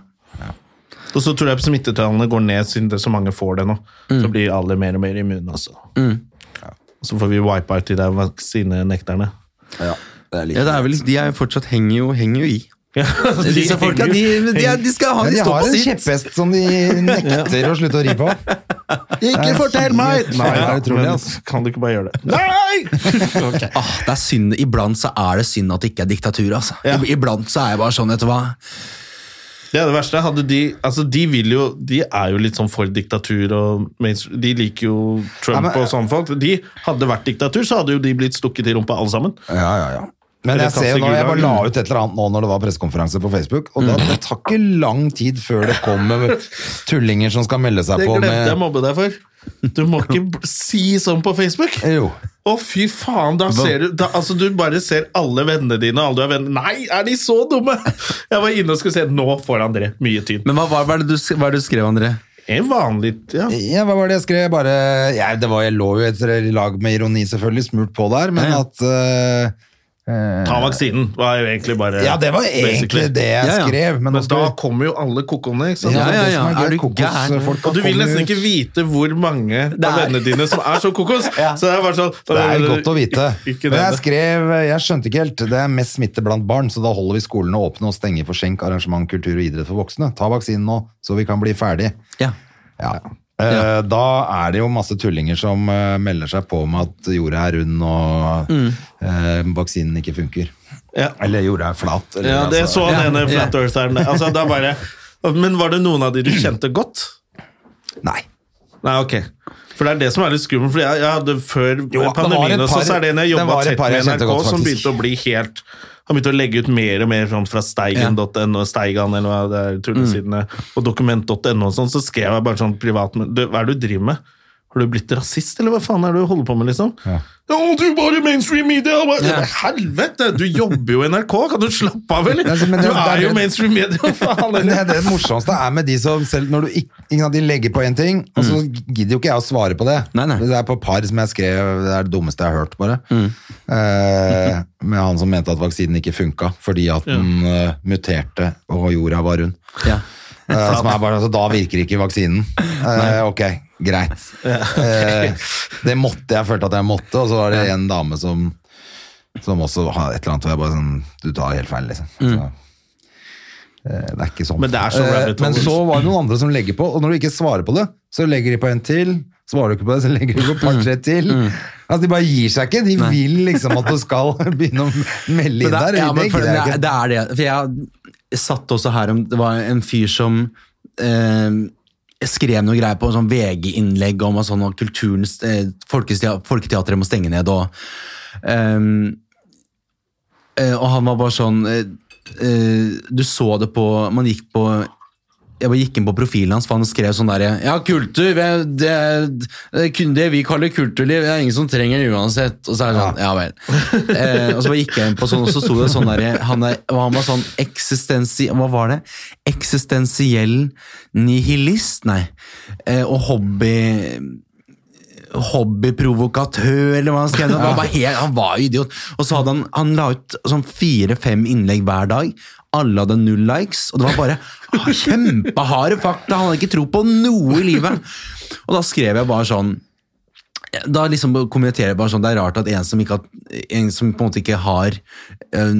Og så tror jeg smittetallene går ned siden det er så mange får det nå. Så blir alle mer og mer immune. Altså. Og så får vi wipe out de der vaksinenekterne. ja, det er litt ja, det er vel, de er jo fortsatt henger jo, henger jo i. Ja, Disse folka, de, de, de skal ha ja, de de står har en sitt. kjepphest som de nekter å slutte å ri på. Ikke fortell meg! Nei, det er utrolig, altså. Kan du ikke bare gjøre det? Nei! Okay. Ah, det er synd, Iblant så er det synd at det ikke er diktatur. Altså. Ja. Iblant så er jeg bare sånn, vet du hva Det er det verste. Hadde de, altså de, vil jo, de er jo litt sånn for diktatur, og de liker jo Trump Ja, men- og sånne folk. De hadde vært diktatur, så hadde jo de blitt stukket i rumpa alle sammen. Ja, ja, ja. Men jeg ser jo nå, jeg bare la ut et eller annet nå når det var pressekonferanse på Facebook, og Mm. det, det tar ikke lang tid før det kommer tullinger som skal melde seg Det på glemte jeg å mobbe deg for. Du må ikke si sånn på Facebook. Jo. Å, fy faen, da ser du da, Altså, du bare ser alle vennene dine, alle du har venner Nei, er de så dumme?! Jeg var inne og skulle se Nå får André mye tyn. Men hva, hva, hva, er det du, hva er det du skrev, André? En vanlig ja. Ja, hva var det jeg skrev? Bare, ja, det var, jeg lå jo et lag med ironi selvfølgelig, smurt på der, men Ja, ja. at eh, Ta vaksinen var jo egentlig bare Ja, det var egentlig basically. det jeg Ja, ja. skrev, men, Men da kommer jo alle kokoene, ikke sant? Ja, Ja, ja, er Er du gæren? Og du vil nesten ikke vite hvor mange av vennene dine som er så kokos. Ja. Så det er bare sånn Det er godt å vite. Men jeg skrev, jeg skjønte ikke helt, det er mest smitte blant barn, så da holder vi skolene åpne og stenger for skjenk, arrangement, kultur og idrett for voksne. Ta vaksinen nå, så vi kan bli ferdig. Ja. Ja. Eh, Da er det jo masse tullinger som eh, melder seg på med at jorda er rund og eh, vaksinen ikke funker. Ja. Eller jorda er flat. Eller, Ja, det altså- så han Ja. ene flat eartheren. Altså, bare, men var det noen av de du kjente godt? Nei. Nei, ok. For det er det som er litt skummelt. For jeg, jeg hadde Før Jo, pandemien også, så er det en jeg jobba tett med NRK, som begynte å bli helt Han begynte å legge ut mer og mer fra steigen.no, Steigan eller hva det er, tullesidene, og dokument.no og sånn, så skrev jeg bare sånn privat Hva er det du driver med? Har du blitt rasist, eller hva faen er det du holder på med, liksom? Ja, du bare mainstream media! Bare, Ja. Helvete! Du jobber jo i NRK, kan du slappe av, eller? Ja, men Du er er jo det- mainstream media, faen! Eller? det, det morsomste er med de som selv når du ikke, ikke sant, de legger på en ting, og så gidder jo ikke jeg å svare på det. Nei, nei. Det er på par som jeg skrev, det er det dummeste jeg har hørt, bare. Eh, med han som mente at vaksinen ikke funka fordi at den eh, muterte og jorda var rund. Ja. Eh, som er bare, altså, da virker ikke vaksinen. Uh, ok, greit. Uh, det måtte jeg, følte at jeg måtte, og så var det en dame som som også har et eller annet, og jeg bare sånn, du tar helt feil, liksom. Så, eh, det er ikke sånn. Men det så Men så var det noen andre som legger på, og når du ikke svarer på det, så legger de på en til, svarer du ikke på det, så legger de på par-tre til. Altså, de bare gir seg ikke, de vil liksom at du skal begynne å melde inn der. det, ja, men det er, det er det. For jeg satt også her om Det var en fyr som eh, skrev noe greier på en sånn VG-innlegg om at sånn, eh, folketeatret må stenge ned. Og, ehm, eh, og han var bare sånn eh, eh, Du så det på Man gikk på jeg bare gikk inn på profilen hans, for han skrev sånn der Ja, kultur, det, det, det, vi kaller kulturliv, det er ingen som trenger det uansett. Og så er det sånn, ja vel. Eh, og så bare gikk jeg inn på sånn, og så sto det sånn der Han, der, han var sånn eksistensi... Hva var det? Eksistensiell nihilist? Nei. Eh, og hobby hobbyprovokatør, eller hva han skrev. Han var bare helt, han var idiot. Og så hadde han, han la ut sånn fire-fem innlegg hver dag. Alle hadde null likes, og det var bare ah, kjempeharde fakta. Han hadde ikke tro på noe i livet. Og da skrev jeg bare sånn da liksom kommenterer jeg bare sånn, Det er rart at en som, ikke en som på en måte ikke har øh,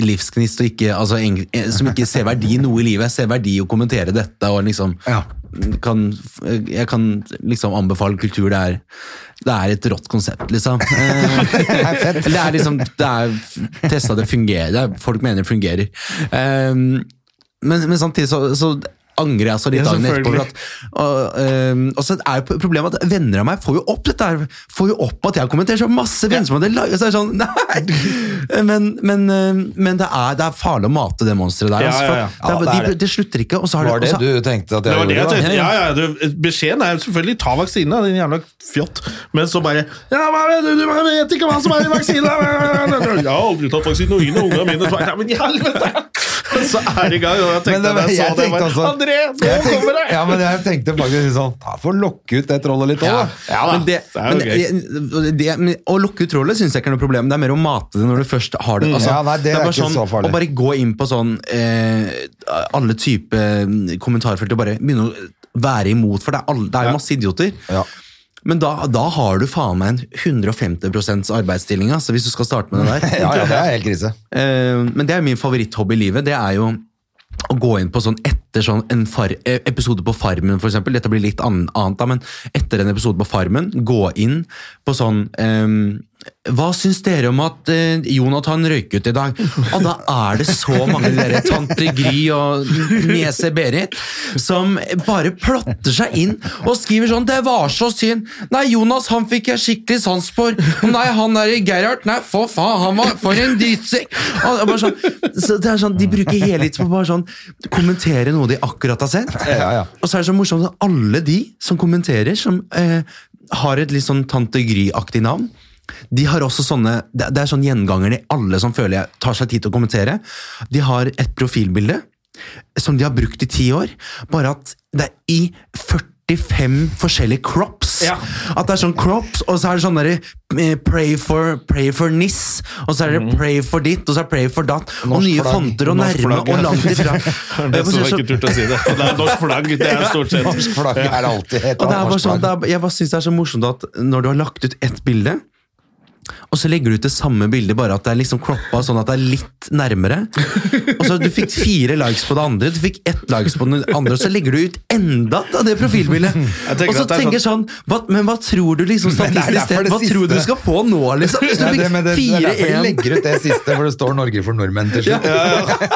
livsgnist og ikke, altså, en, som ikke ser verdi i noe i livet, ser verdi i å kommentere dette og liksom Ja. kan, Jeg kan liksom anbefale kultur. Det er, det er et rått konsept, liksom. Eh, det er liksom Det er testa, det fungerer. Det er, folk mener det fungerer. Eh, men, men samtidig så, så angrer jeg så litt Ja, dagen etterpå. At, og, um, og så er jo problemet at venner av meg får jo opp dette her. Får jo opp at jeg kommenterer så masse venner som hadde laget så sånn, nei! Men, men, eh, men det, er, det er farlig å mate det monsteret der. Altså, ja, for ja. Det, er- Ja, det de, det. det slutter ikke. Og så har Var det, det du tenkte at jeg gjorde? det jeg? Ja, ja, du, beskjeden er selvfølgelig ta vaksinen, da, din jævla fjott. Men så bare Ja, hva vet du, du vet ikke hva som er i vaksinen! Jeg har aldri tatt vaksine, og ingen av ungene mine så Ja, men i helvete! Så er det i gang, og jeg tenkte det jeg jeg det, tenkte bare, også- André, nå kommer det! ja, men jeg tenkte faktisk sånn Ta for lokke ut det trollet litt òg, Ja. Ja da, men det, det er jo men gøy. det, det, men, Å lukke ut trollet syns jeg ikke er noe problem. Det er mer å mate det når du først har det. Altså, Ja, nei, det er bare sånn, så farlig. Å bare gå inn på sånn eh, alle typer kommentarfelt og bare begynne å være imot, for det er, alle, det er masse idioter. Ja. Men da, da har du faen meg en 150% arbeidsstilling, altså, hvis du skal starte med det der. Ja, ja, det er helt krise. Eh, men det er min favoritthobby i livet. Det er jo å gå inn på sånn etter sånn en far, eh, episode på Farmen, eksempel. Dette blir litt annet, da, men etter en episode på Farmen, gå inn på sånn ehm, Hva syns dere om at eh, Jonathan røyk ut i dag? Og da er det så mange dere tante Gry og niese Berit som bare plotter seg inn og skriver sånn 'Det var så synd'. Nei, Jonas han fikk jeg skikkelig sans for. Nei, han der i Gerhard Nei, for faen, han var for en drittsekk. Er sånn, så det er sånn, De bruker hele tiden på bare sånn kommentere noe de akkurat har sett. Ja, ja. Og så er det så morsomt at alle de som kommenterer, som eh, har et litt sånn Tante Gry-aktig navn, de har også sånne, det er sånn gjengangerne i alle som føler jeg tar seg tid til å kommentere. De har et profilbilde som de har brukt i ti år, bare at det er i 40 45 forskjellige crops. Ja. At det er sånn crops, og så er det sånn derre eh, pray for, pray for NIS, og så er det pray for ditt, og så er det pray for datt, og nye flagg. fonter og Norsk nærme flagg, og langt ifra. Det som var ikke turt å si det. Og det er norsk flagg, det er stort sett. Norsk flagg er alltid et Og det er bare sånn, det er, jeg bare synes det er så morsomt at når du har lagt ut ett bilde, og så legger du ut det samme bildet, bare at det er liksom kroppa sånn at det er litt nærmere. Og så Du fikk fire likes på det andre, du fikk ett likes på det andre, og så legger du ut enda av det profilbildet. Og så er tenker jeg sånn hva, Men hva tror du liksom statistisk sett? Hva tror du du skal få nå, liksom? Hvis du fikk fire-én det er derfor de legger ut det siste, hvor det står 'Norge for nordmenn' til slutt.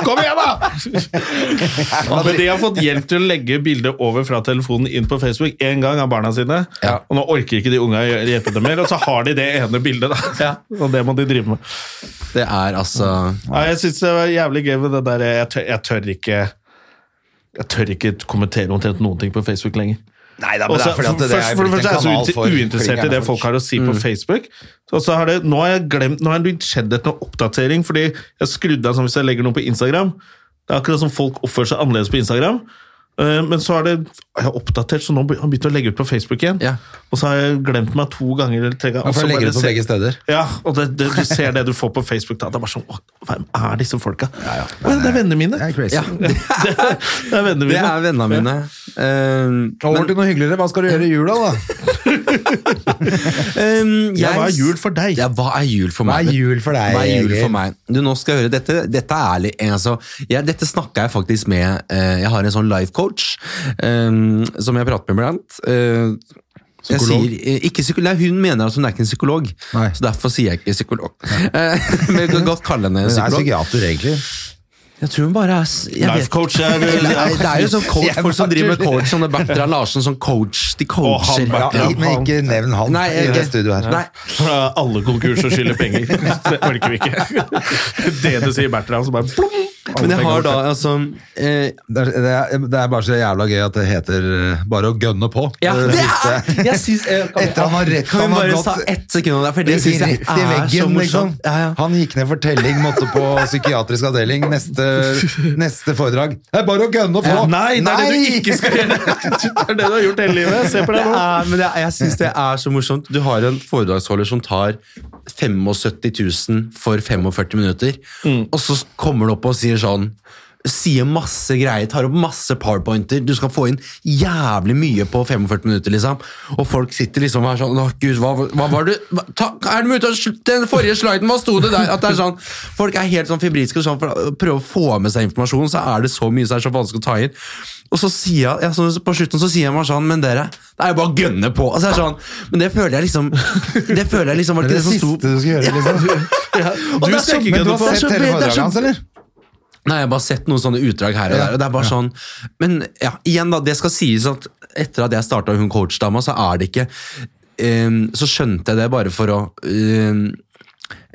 Kom igjen, da! Men de har fått hjelp til å legge bildet over fra telefonen inn på Facebook én gang av barna sine. Og nå orker ikke de unga å hjelpe dem mer, og så har de det ene bildet. da. Ja. Og det må de drive med. Det er altså Ja, jeg syns det var jævlig gøy med det der jeg tør, jeg tør ikke Jeg tør ikke kommentere omtrent noen ting på Facebook lenger. Nei da, men det er fordi at det først, er for det første er jeg så kanal uinter- for uinteressert i det folk har å si på Facebook. Så, så har det, nå har jeg glemt, nå har det skjedd et oppdatering, fordi jeg skrudde av sånn hvis jeg legger noe på Instagram. Det er akkurat som folk oppfører seg annerledes på Instagram. Eh, Men så er det jeg har oppdatert, så nå har jeg begynt å legge ut på Facebook igjen. Ja. Og så har jeg glemt meg to ganger. eller tre ganger. Ja, og for så legger ut på ser- begge steder. Ja, og det, det, du ser det du får på Facebook. Da. Det er bare sånn, «Å, Hvem er disse folka? Å, det er vennene mine. Det er crazy. Ja, det, Det er vennene det mine. er vennene mine. Uh, Over til noe hyggeligere. Hva skal du gjøre i jula, da? Um, Ja, jeg- hva er jul for deg? Ja, hva er jul for Hva er jul for deg, Hva er jul for meg? Du, nå skal jeg høre, Dette, dette er ærlig. Altså, jeg, dette snakka jeg faktisk med uh, Jeg har en sånn life coach um, som jeg prater med iblant. Uh, jeg Psykolog? sier, eh, ikke psykolog, nei, Hun mener at hun er ikke en psykolog, Nei. så derfor sier jeg ikke psykolog. Eh, Men vi kan godt kalle henne Du er psykolog. psykiater, egentlig. Jeg tror hun bare er jeg Life vet- coach er Nei, Det er jo sånn coach, Jeg folk som driver med coach, sånne Bertrand Larsen, som coach, de coacher. Oh, han Ja, Ja, men ikke nevn han Nei, i det studioet her. Nei, alle konkurser skylder penger. Det orker vi ikke. Det du sier, Bertrand, så bare plom! Men jeg har da altså eh, Det er, det, er, det er bare så jævla gøy at det heter eh, bare å gønne på. Ja, Det det er jeg synes, jeg, kan vi- Etter han har rett, Kan vi bare ta ett sekund om det? For det synes jeg Rett i er så veggen, liksom. Ja, ja. Han gikk ned for telling, måtte på psykiatrisk avdeling. Neste, neste foredrag. Det er bare å gønne på! Nei, det er det du ikke skal gjøre! Det er det du har gjort hele livet. Se på deg nå. er, men det er, jeg synes det er så morsomt. Du har en foredragsholder som tar 75 000 for 45 minutter, Mm. og så kommer du opp og sier sånn Sier masse greier, tar opp masse powerpointer. Du skal få inn jævlig mye på 45 minutter, liksom. Og folk sitter liksom og er sånn Å, gud, hva, hva var det hva, ta, Er det mulig å den forrige sliden? Hva sto det der? At det er sånn Folk er helt sånn febrilske sånn for å prøve å få med seg informasjon, så er det så mye som er så vanskelig å ta inn. Og så sier jeg, ja, så på slutten så sier jeg meg sånn, men dere, det er jo bare å gønne på. Altså, jeg er sånn, men det føler jeg liksom Det føler jeg liksom var Det ikke det det som siste sto du skal gjøre, liksom. Og Du det er så- skal ikke du har på. det er så det er så- eller? Nei, jeg har bare sett noen sånne utdrag her og der. og det er bare ja. sånn, Men ja, igjen da, det skal sies at etter at jeg starta Hun coachdama, så er det ikke um, Så skjønte jeg det bare for å um,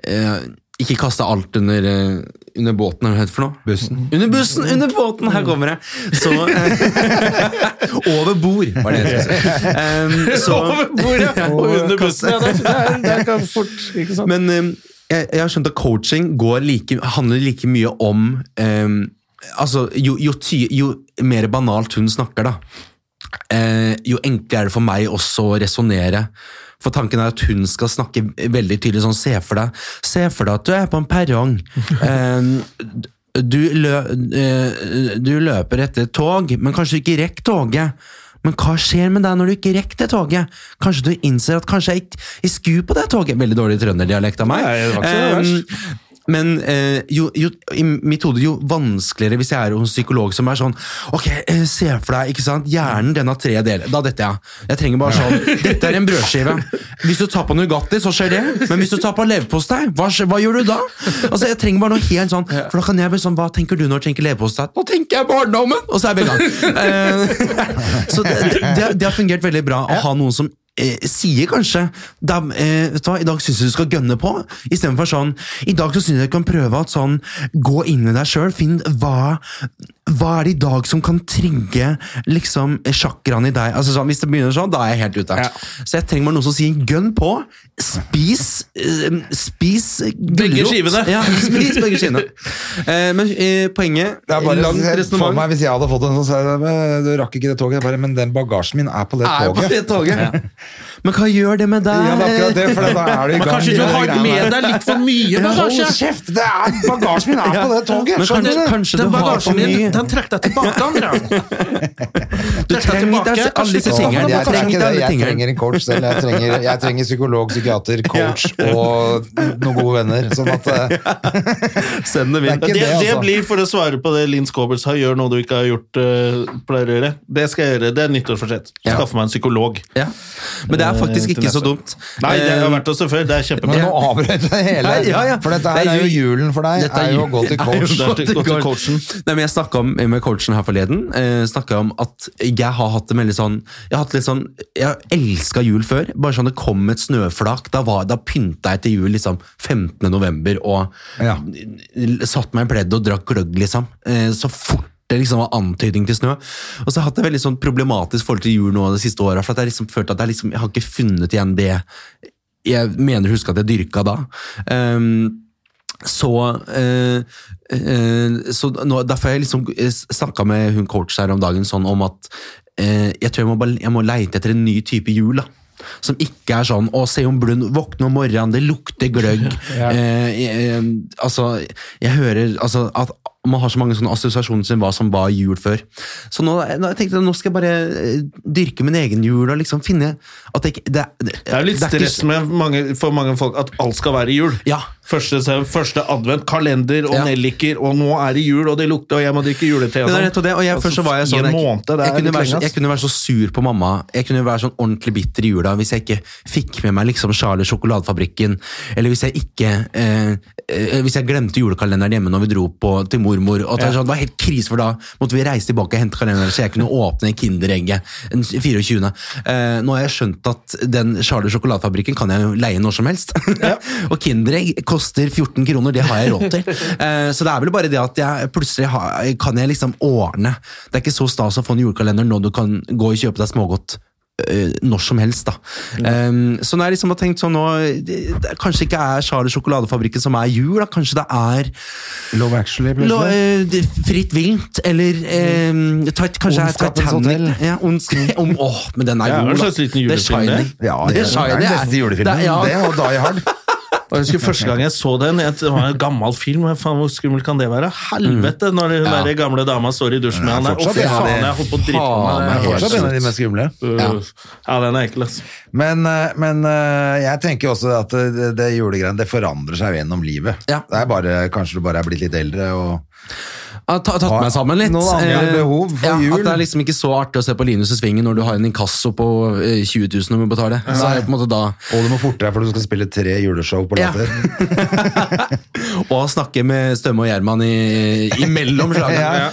uh, ikke kaste alt under, uh, under båten, hva heter det for noe? Bussen. Under bussen, under båten! Her kommer jeg! Så eh, Over bord, var det jeg skulle si. Um, så- Over bordet og under bussen. Ja, det, er- det kan fort, ikke sant? men eh, jeg, jeg har skjønt at coaching går like, handler like mye om um, altså, jo, jo, ty, jo mer banalt hun snakker, da, uh, jo enklere er det for meg også å resonnere. For tanken er at hun skal snakke veldig tydelig sånn Se for deg, se for deg at du er på en perrong. Um, du, lø, uh, du løper etter et tog, men kanskje ikke rekker toget. Men hva skjer med deg når du ikke rekker det toget? Kanskje du innser at kanskje jeg, ikke jeg skulle på det toget? Veldig dårlig trønderdialekt av meg. Nei, det var ikke så Ehm, men eh, jo, jo, i mitt hode jo vanskeligere hvis jeg er hos en psykolog som er sånn Ok, eh, se for deg, ikke sant, hjernen den har tre deler. Da detter jeg. Jeg trenger bare sånn Dette er en brødskive. Hvis du tar på Nugatti, så skjer det. Men hvis du tar på leverpostei, hva, hva gjør du da? Altså, Jeg trenger bare noe helt sånn For da kan jeg bli sånn Hva tenker du når du tenker leverpostei? Nå tenker jeg barndommen! Og så er vi i gang. Eh, så det, det, det har fungert veldig bra å ha noen som eh, sier kanskje da, eh, vet du hva, I dag syns jeg du skal gønne på, istedenfor sånn I dag så syns jeg du kan prøve at sånn Gå inn i deg sjøl, finn hva hva er det i dag som kan trigge liksom sjakraen i deg? Altså sånn, Hvis det begynner sånn, da er jeg helt ute. Ja. Så jeg trenger bare noen som sier gønn på. Spis eh, Spis Begge skivene. Ja, spis begge skivene. Eh, men eh, poenget Det er bare, Langt for resonnement. meg, Hvis jeg hadde fått en sånn, så jeg du rakk ikke det toget. Jeg Bare, men den bagasjen min er på det er på det toget. Men hva gjør det med deg? Ja, det er akkurat det, for da er du i Men kanskje du har med deg litt for mye bagasje? Hold kjeft! Det er, bagasjen min er på det toget! Men skjønner kanskje, du? kanskje du har for mye den trekk deg tilbake, Andreas. Du Trekk deg alle disse tingene. Jeg trenger trenger. Jeg trenger en coach selv. Jeg trenger, jeg trenger psykolog, psykiater, coach og noen gode venner. Sånn at eh, Send dem Det inn. Det, det, det altså. blir, for å svare på det Linn Skåber sa, gjør noe du ikke har gjort, eh, pleier å gjøre. Det skal jeg gjøre. Det er nyttårsforsett. Skaffe meg en psykolog. Ja. Men det er faktisk Eh, ikke så dumt. Nei, det har vært oss det før. Det er Men kjempebra. nå avbrøt jeg hele. Ja, ja. For dette her er er jo julen for deg. Dette er er jo å gå til coach. Coachen. Nei, men jeg snakka om, med coachen her forleden eh, om at jeg har hatt det veldig sånn Jeg har hatt litt sånn Jeg elska jul før. Bare sånn det kom et snøflak. Da, var, da pynta jeg til jul liksom 15. november og Ja. satt meg i pledd og drakk gløgg, liksom. Eh, så fort det liksom var antydning til snø. Og så har jeg hatt det veldig sånn problematisk forhold til jul nå de siste åra. For at jeg liksom følte at jeg, liksom, jeg har ikke funnet igjen det jeg mener husker at jeg dyrka da. Um, så, eh, så nå, Derfor har jeg liksom snakka med hun coach her om dagen sånn om at eh, jeg tror jeg må, bare, jeg må leite etter en ny type jul. da som ikke er sånn 'Å, se om Blund våkne om morgenen, det lukter gløgg'. eh, eh, altså, jeg hører altså, at man har så mange sånne assosiasjoner til hva som var jul før. Så nå, nå jeg tenkte nå skal jeg bare eh, dyrke min egen jul og liksom finne at det ikke Det, det, Det er jo litt det ikke- stress med mange, for mange folk at alt skal være jul. Ja. Første, første advent, kalender og Ja. nelliker, og nå er det jul, og det lukter, og jeg må drikke julete. Er rett og det, og jeg, først så var jeg sånn jeg, måned, jeg, kunne være, så- jeg kunne være så sur på mamma. Jeg kunne være sånn ordentlig bitter i jula hvis jeg ikke fikk med meg liksom Charlie Sjokoladefabrikken, eller hvis jeg ikke eh, eh, Hvis jeg glemte julekalenderen hjemme når vi dro på, til mormor. Og det, ja. sånn, det var helt krise, for da måtte vi reise tilbake og hente kalenderen, så jeg kunne åpne Kinderegget den 24. Eh, nå har jeg skjønt at den Charlie Sjokoladefabrikken kan jeg leie når som helst. og Kinderegg koster 14 kroner, det har jeg råd til. Eh, så det er vel bare det at jeg plutselig har, kan jeg liksom ordne. Det er ikke så stas å få en julekalender når du kan gå og kjøpe deg smågodt eh, når som helst, da. Um, så når jeg liksom har tenkt sånn nå det, det Kanskje ikke er Charlie Sjokoladefabrikken som er jul, da. Kanskje det er Love Actually, Lo, det- Fritt vilt, eller um, tit- kanskje er Ondskapens Titanic. hotell. Ja, ondsk- om, åh, men den er Ja, det er god, en da. slags liten Det er julefilm, det. Shining. Ja, det det er er det, den det, julefilmen. Det, ja. Det er, Die Hard. Og jeg husker Første gang jeg så den, det var en gammel film, faen, hvor skummelt kan det være? Helvete, når hun der gamle dama står i dusjen med han der. Å, fy faen, jeg holdt på å drite meg. er Fortsatt en av de mest skumle. Ja. Ja, den er ekkel, altså. Men, eh, men eh, jeg tenker også at det, det julegreiene det forandrer seg gjennom livet. Ja. Det er bare, Kanskje du bare er blitt litt eldre og har tatt meg sammen litt. Noen andre Eh, behov for ja, jul. At det er liksom ikke så artig å se på Linus i Svingen når du har en inkasso på eh, 20 000 du må betale. Så er det på en måte da Og du må forte deg, for du skal spille tre juleshow på Ja. Og snakke med Stømme og Gjerman imellom slagene. Ja.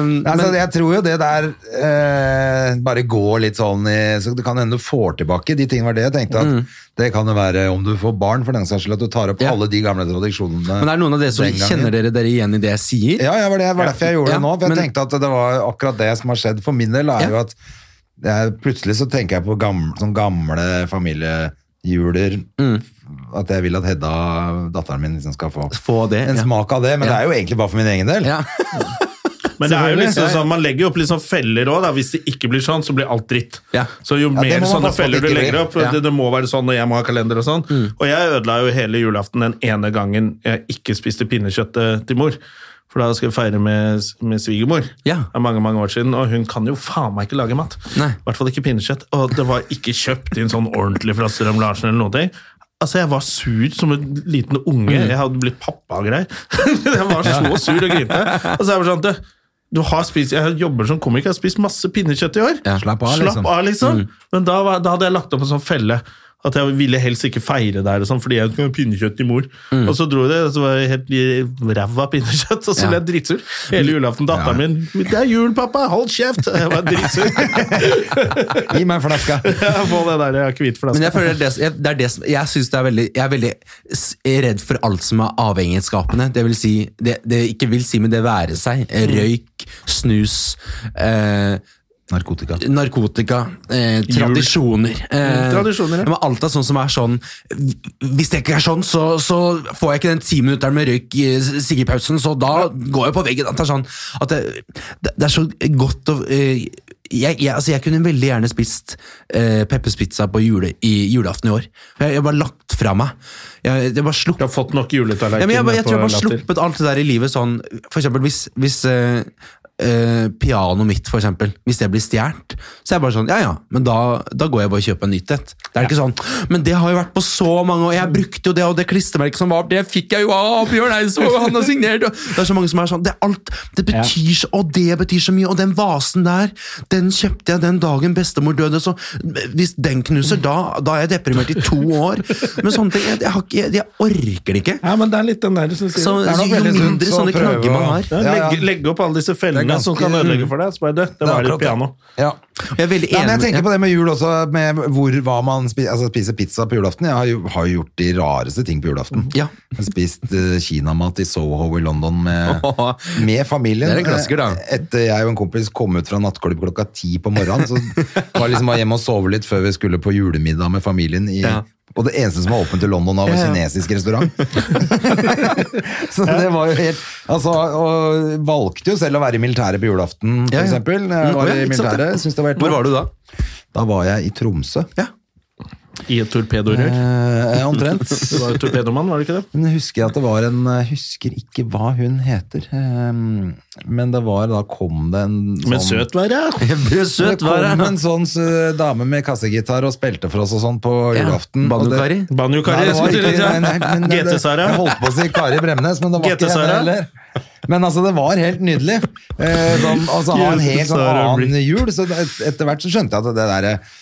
um, Altså, men, jeg tror jo det der uh, bare går litt sånn i Så det kan hende du får tilbake de tingene var det jeg tenkte at det kan jo være om du får barn, for den saks skyld, at du tar opp Mm. Ja. alle de gamle tradisjonene. men er det noen av dere som kjenner dere, dere igjen i det jeg sier? Ja, ja, var det var derfor jeg gjorde Ja, det nå. For jeg men- tenkte at det var akkurat det som har skjedd for min del, er jo at jeg, plutselig så tenker jeg på gamle, sånn gamle familiejuler. At jeg vil at Hedda, datteren min, liksom skal få Få det, en smak av det. Men det er jo egentlig bare for min egen del. Ja. Men det er jo liksom sånn, man legger jo opp litt sånn feller òg. Hvis det ikke blir sånn, så blir alt dritt. Ja. Så jo mer sånne feller du legger opp, det, det må være sånn når jeg må ha kalender og sånn. Og jeg ødela jo hele julaften den ene gangen jeg ikke spiste pinnekjøtt eh, til mor. For da skal jeg feire med, med svigermor. Ja. Det er mange mange år siden, og hun kan jo faen meg ikke lage mat. I hvert fall ikke pinnekjøtt. Og det var ikke kjøpt inn sånn ordentlig fra Strøm Larsen eller noe. ting. Altså, Jeg var sur som en liten unge. Mm. Jeg hadde blitt pappa og greier. jeg var så sur og grinte. Og så er det sånn du har spist, Jeg jobber som komiker, jeg har spist masse pinnekjøtt i år. Ja, slapp av, Slapp liksom. av, liksom. Men da, da hadde jeg lagt opp en sånn felle. At jeg ville helst ikke feire der, og sånn, fordi jeg skulle ha pinnekjøtt til mor. Og så dro jeg, og så var jeg helt i ræva pinnekjøtt, og så ble jeg dritsur. Hele julaften. Datteren min 'Det er jul, pappa! Hold kjeft!' Jeg var dritsur. Gi meg en flaske. Få det der. Men jeg føler det, er det, jeg- det er det som Jeg synes det er veldig Jeg er veldig redd for alt som er avhengighetsskapende. Det vil si Det, det ikke vil si, men det være seg. Røyk, snus eh, Narkotika. narkotika, eh, tradisjoner. Eh, Tradisjoner, ja. men alt er sånn som er sånn Hvis det ikke er sånn, så, så får jeg ikke den ti minutteren med røyk i siggepausen, så da går jeg på veggen. At det er sånn at det, det, er så godt å eh, jeg, jeg, altså jeg kunne veldig gjerne spist eh, Peppers pizza på jule, i julaften i år. Jeg, jeg bare lagt fra meg. Jeg, jeg bare Du har fått nok juletallerkener? ja, jeg, jeg, jeg tror jeg bare Latter. sluppet alt det der i livet sånn For eksempel hvis, hvis eh, eh, pianoet mitt for eksempel. Hvis det blir stjert Så er jeg bare sånn, ja ja Men da, da går jeg bare og kjøper en nytt et Det er ikke sånn Men det har jo vært på så mange og Jeg brukte jo det og det klistremerket som var Det fikk jeg jo av Bjørn Eidsvåg og Han har signert og Det er så mange som er sånn Det alt Det betyr så Og det betyr så mye Og den vasen der Den kjøpte jeg den dagen bestemor døde Så hvis den knuser Da, da er jeg deprimert i to år. Men sånne ting Jeg, jeg, har ikke, jeg, jeg orker det ikke. Ja, men det er litt den der som sier så, Det. Er nok jo veldig sunt mindre å sånne prøve knagger man å- har. Ja, legge, legge opp alle disse fellene ganske- som kan ødelegge for deg. Så bare, det, det var litt piano. Ja. Jeg er veldig Ja, men jeg tenker på det med jul også, med hvor, hva man spiser, altså, spiser pizza på julaften. Jeg har jo, har jo gjort de rareste ting på julaften. Ja. Jeg har spist uh, kinamat i Soho i London med, med familien. Det er en klassiker, da. Etter jeg og en kompis kom ut fra nattklubb klokka ti på morgenen, så var liksom bare hjemme og sove litt før vi skulle på julemiddag med familien i Ja. Og det eneste som var åpent i London, da, var kinesisk restaurant. så det var jo helt Altså, og valgte jo selv å være i militæret på julaften, for Ja. Mm, var i militæret, Hvor var du da? Da var jeg i Tromsø. Ja. I et torpedorør. Eh, omtrent. Du var jo torpedomann, var det ikke det? Men jeg husker at det var en Jeg husker ikke hva hun heter. Eh, men det var Da kom det en sånn Men søt var jeg. Det Søt kom var jeg. en sånn eh, dame med kassegitar og spilte for oss og sånn på julaften. Ja. Banjo-Kari. Banjo-Kari. Skulle til å si. GT-Sara. Jeg holdt på å si Kari Bremnes, men det var ikke henne heller. Men altså, det var helt nydelig. Eh, sånn, altså, ha en helt sånn annen jul. Så det, etter hvert så skjønte jeg at det derre eh,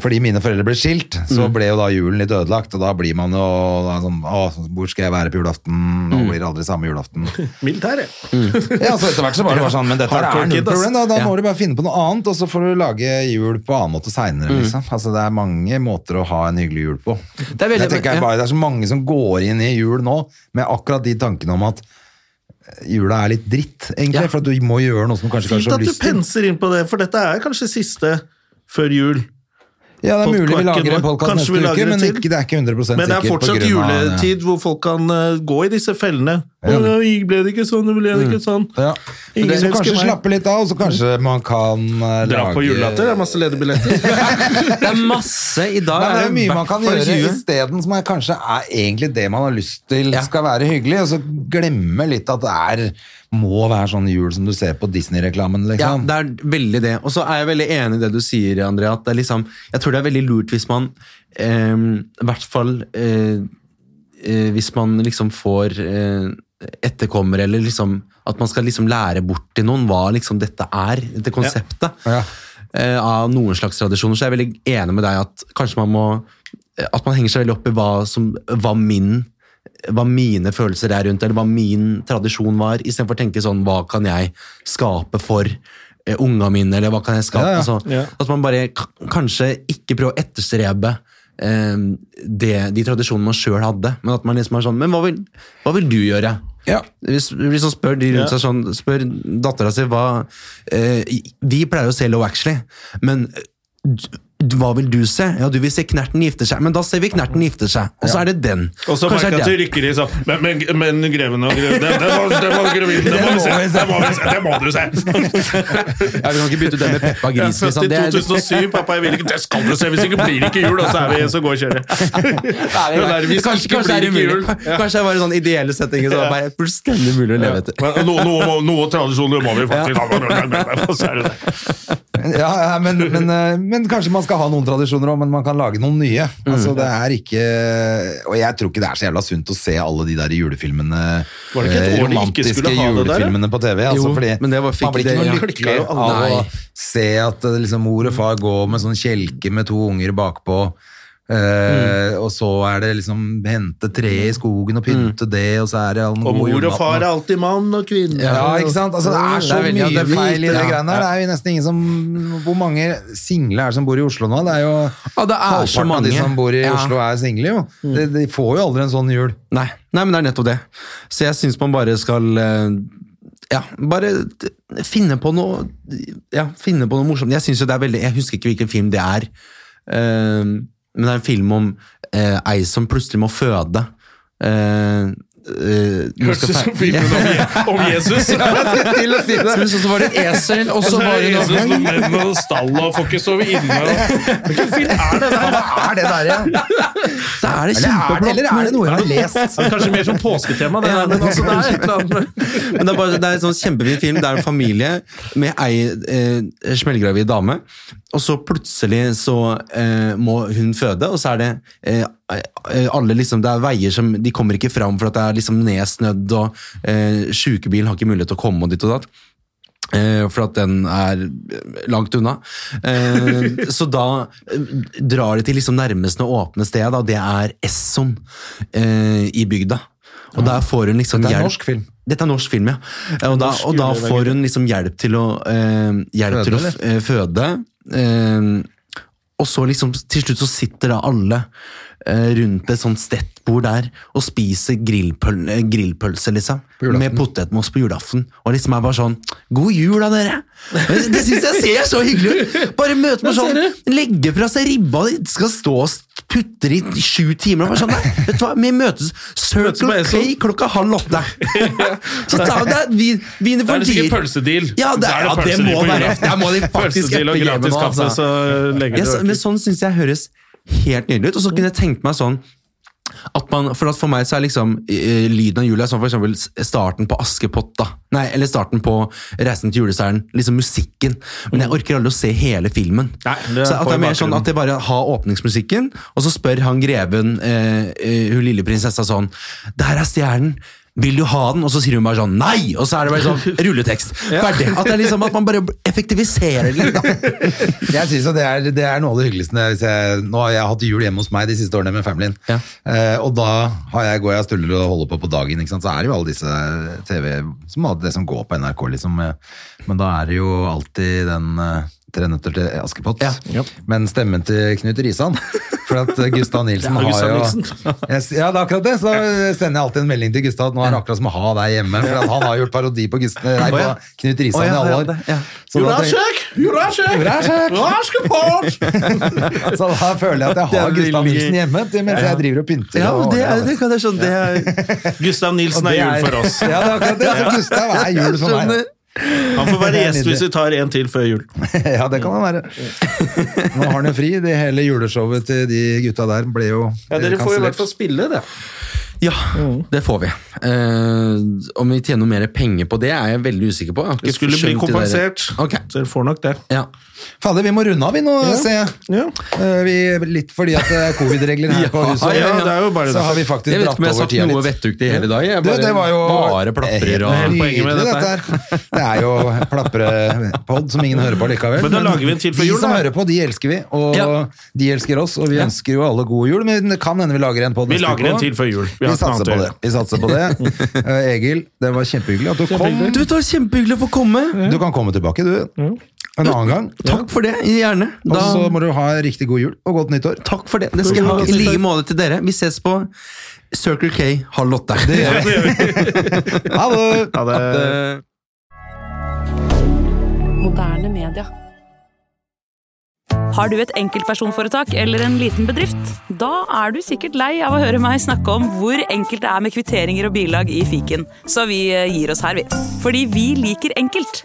fordi mine foreldre ble skilt, så ble jo da julen litt ødelagt. Og da blir man jo sånn Å, hvor skal jeg være på julaften? Nå blir det aldri samme julaften. Militæret. Ja, så etter hvert så bare var sånn Men dette er null problem, da, da Ja. må du bare finne på noe annet, og så får du lage jul på annen måte seinere, liksom. Altså, det er mange måter å ha en hyggelig jul på. Det er veldig- jeg tenker ja. bare, det er så mange som går inn i jul nå med akkurat de tankene om at jula er litt dritt, egentlig. Ja. For at du må gjøre noe som kanskje Fint at du penser inn på det, for dette er kanskje siste før jul. Ja, det er mulig vi lager en podkast neste uke, men ikke, det er ikke 100 sikkert. Men det er fortsatt av- juletid hvor folk kan uh, gå i disse fellene. Ja. Å, ble det ikke sånn, ble det ikke sånn? Ja. Ingen Så elsker kanskje meg. slappe litt av, og så kanskje man kan uh, Dra lage på julelatter, det er masse ledige billetter. Det er masse i dag. Men det er mye man kan gjøre 20. isteden, som er kanskje er egentlig det man har lyst til Ja. skal være hyggelig, og så glemme litt at det er, må være sånn jul som du ser på Disney-reklamen, Ja, liksom. det er veldig det. Og så er jeg veldig enig i det du sier, André. At det er liksom, jeg tror det er veldig lurt hvis man eh, I hvert fall eh, eh, Hvis man liksom får eh, etterkommere, eller liksom At man skal liksom lære bort til noen hva liksom dette er, dette konseptet. Ja. eh, Av noen slags tradisjoner. Så jeg er veldig enig med deg at kanskje man må At man henger seg veldig opp i hva, som, var min hva mine følelser er rundt, eller hva min tradisjon var, istedenfor å tenke sånn hva kan jeg skape for eh, unga mine, eller hva kan jeg skape? Ja, ja. Altså, Ja. At man bare kanskje ikke prøver å etterstrebe eh, det, de tradisjonene man sjøl hadde, men at man liksom er sånn Men hva vil, hva vil du gjøre? Ja. Hvis, hvis man spør de rundt seg sånn, spør dattera si hva eh, Vi pleier å se Low Actually, men hva vil du se? Ja, du vil se Knerten gifter seg, men da ser vi Knerten gifter seg, og så er det den. Og så merker jeg at du rykker i sånn Men, men, men greven og greven, det, det, må, det må graviden, det må vi se! Det må, vi se, det må du se! Ja, vi kan ikke bytte ut det med Peppa Gris. Ja, Liksom. Det er, 2007, pappa. Jeg vil ikke, det skal du se, hvis ikke blir det ikke jul, og så er vi så går kjøret. Det kanskje, kanskje det er blir ikke jul. umulig. Kanskje det er bare sånn ideelle settinger som er fullstendig mulig å leve etter. Noen tradisjoner må vi faktisk ha. Og så er det det. Ja, ja men, men, eh, men kanskje man skal ha noen tradisjoner òg, men man kan lage noen nye. Mm. Altså, det er ikke Og jeg tror ikke det er så jævla sunt å se alle de der julefilmene, Var det ikke et eh, år de ikke skulle ha det der, da? julefilmene på TV. Altså, Jo, fordi men det var- fikk man blir ikke noe lykkelig av å se at eh, liksom, mor og far går med sånn kjelke med to unger bakpå. Eh, Og så er det liksom hente tre i skogen og pynte det, og så er det all Og mor og far er alltid mann og kvinne. Ja, ikke sant? Altså, det er så Det er mye det er feil i det ja. greiene der. Det er jo nesten ingen som Hvor mange single er det som bor i Oslo nå? Det er jo Ja, det er så halvparten av de som bor i Ja. Oslo, er single, jo. De, de får jo aldri en sånn jul. Nei, nei, men det er nettopp det. Så jeg syns man bare skal eh, ja, bare finne på noe Ja, finne på noe morsomt. Jeg synes jo det er veldig Jeg husker ikke hvilken film det er, eh, men det er en film om eh, ei som plutselig må føde. Eh, eh, nå Hørtes ut som filmen om, om Jesus. Men så, så var det et esel, og så Så var det Jesus med menn og stall og får ikke sove inne. og- Hvilken film er det der? Hva er det der ja? Da er det Eller er det, kjempeblått. eller er det noe jeg har lest? Kanskje mer som påsketema, det der, men altså, det er et eller annet Men det er, bare, det er en sånn kjempefin film. Det er en familie med ei eh, smellgravid dame. Og så plutselig så eh, må hun føde, og så er det eh, alle liksom, Det er veier som De kommer ikke fram for at det er liksom nedsnødd, og eh, sjukebilen har ikke mulighet til å komme og ditt og datt. Eh, for at den er langt unna. Eh, så da eh, drar de til liksom nærmeste åpne sted, da. det er Esson eh, i bygda. Og der får hun liksom er hjelp. norsk film. Dette er norsk film, ja. Eh, Og da, og da får hun liksom hjelp til å, eh, hjelp Føde, til å eh, føde. Eh, og så liksom, til slutt så sitter da alle eh, rundt et sånt stettbord der og spiser grillpøl eh, grillpølse, liksom. Med potetmos på julaften. Og liksom er bare sånn God jul, da, dere! Det syns jeg ser så hyggelig ut! Bare møte meg sånn, legge fra seg ribba, skal stå og putte i sju timer. Og bare sånn, nei, vet du hva, Vi møtes Circle K klokka halv åtte. Så da, det er, vi, vi Det er sikkert pølsedeal. Ja, det, er, ja, det må være. Der må de faktisk gratis kaffe, altså. så så, men sånn syns jeg høres helt nydelig ut. Og så kunne jeg tenkt meg sånn at man, for, at for meg så er liksom uh, lyden av jula som for eksempel starten på Askepott, da. Nei, eller starten på Reisen til julestjernen. Liksom musikken. Men jeg orker aldri å se hele filmen. Nei, det så at det er mer sånn at jeg bare har åpningsmusikken, og så spør han greven, uh, uh, hun lille prinsessa sånn Der er stjernen! Vil du ha den? Og så sier hun bare sånn nei! Og så er det bare sånn rulletekst. Ferdig. At det liksom at man bare effektiviserer det litt. Jeg synes det er, det er noe av det hyggeligste. Hvis jeg, nå har jeg hatt jul hjemme hos meg de siste årene med familien. Ja. Eh, og da har jeg, går jeg og stuller og holder på på dagen. Ikke sant? Så er det jo alle disse TV som det som går på NRK, liksom. eh, Men da er det jo alltid den eh, Tre nøtter til Askepott. Ja. Men stemmen til Knut Risan. For at eh, Gustav Nilsen har Gustav jo Nilsen. Ja, det er akkurat det. Så sender jeg alltid en melding til Gustav at nå er det akkurat som å ha deg hjemme. For at han har gjort parodi på, Gust nei, på. Knut Risan oh, ja, i alle år. det, ja. Så da føler jeg at jeg har Gustav Nilsen hjemme til mens jeg driver og pynter. Ja, og det, er, det kan jeg skjønne. Det er, Gustav Nilsen er, er jul for oss. Ja, det er akkurat det. Så Gustav er jul for meg. Han får være gjest hvis vi tar en til før jul. Ja, det kan han være. Nå har han jo fri. Det hele juleshowet til de gutta der ble jo Ja, Dere får i hvert fall spille det. Ja, det får vi. Eh, om vi tjener mer penger på det, er jeg veldig usikker på. Jeg Det skulle bli kompensert. Ok, Så dere får nok det. ja. Fader, vi må runde av vi nå, ser jeg. Ja. Eh, Vi, litt fordi at det er covid-regler her på huset. ja, ja. det er jo bare Så har vi Jeg vet ikke om jeg har over sagt noe litt. vettugt i hele dag. Jeg bare, det var jo bare plaprer og Hele poenget med dette her. Det er jo plaprepod som ingen hører på likevel. Men da lager vi en til før de som hører på, de elsker vi, og Ja. de elsker oss. Og vi ønsker jo alle god jul, men det kan hende vi lager en pod Vi lager en til før jul. Vi Vi, satser på det. Vi satser på det. Eh, Egil, det var kjempehyggelig at du kom. Du, det var kjempehyggelig å få komme. Du kan komme tilbake, du. En annen gang. Takk for det. Gjerne. Og så må du ha riktig god jul og godt nyttår. takk for det. Det skal jeg ha i like måte til dere. Vi ses på Circle K halv åtte. Ha det! Ha det, Moderne media. Har du et enkeltpersonforetak eller en liten bedrift? Da er du sikkert lei av å høre meg snakke om hvor enkelt det er med kvitteringer og bilag i fiken, så vi eh, gir oss her, vi. Fordi vi liker enkelt.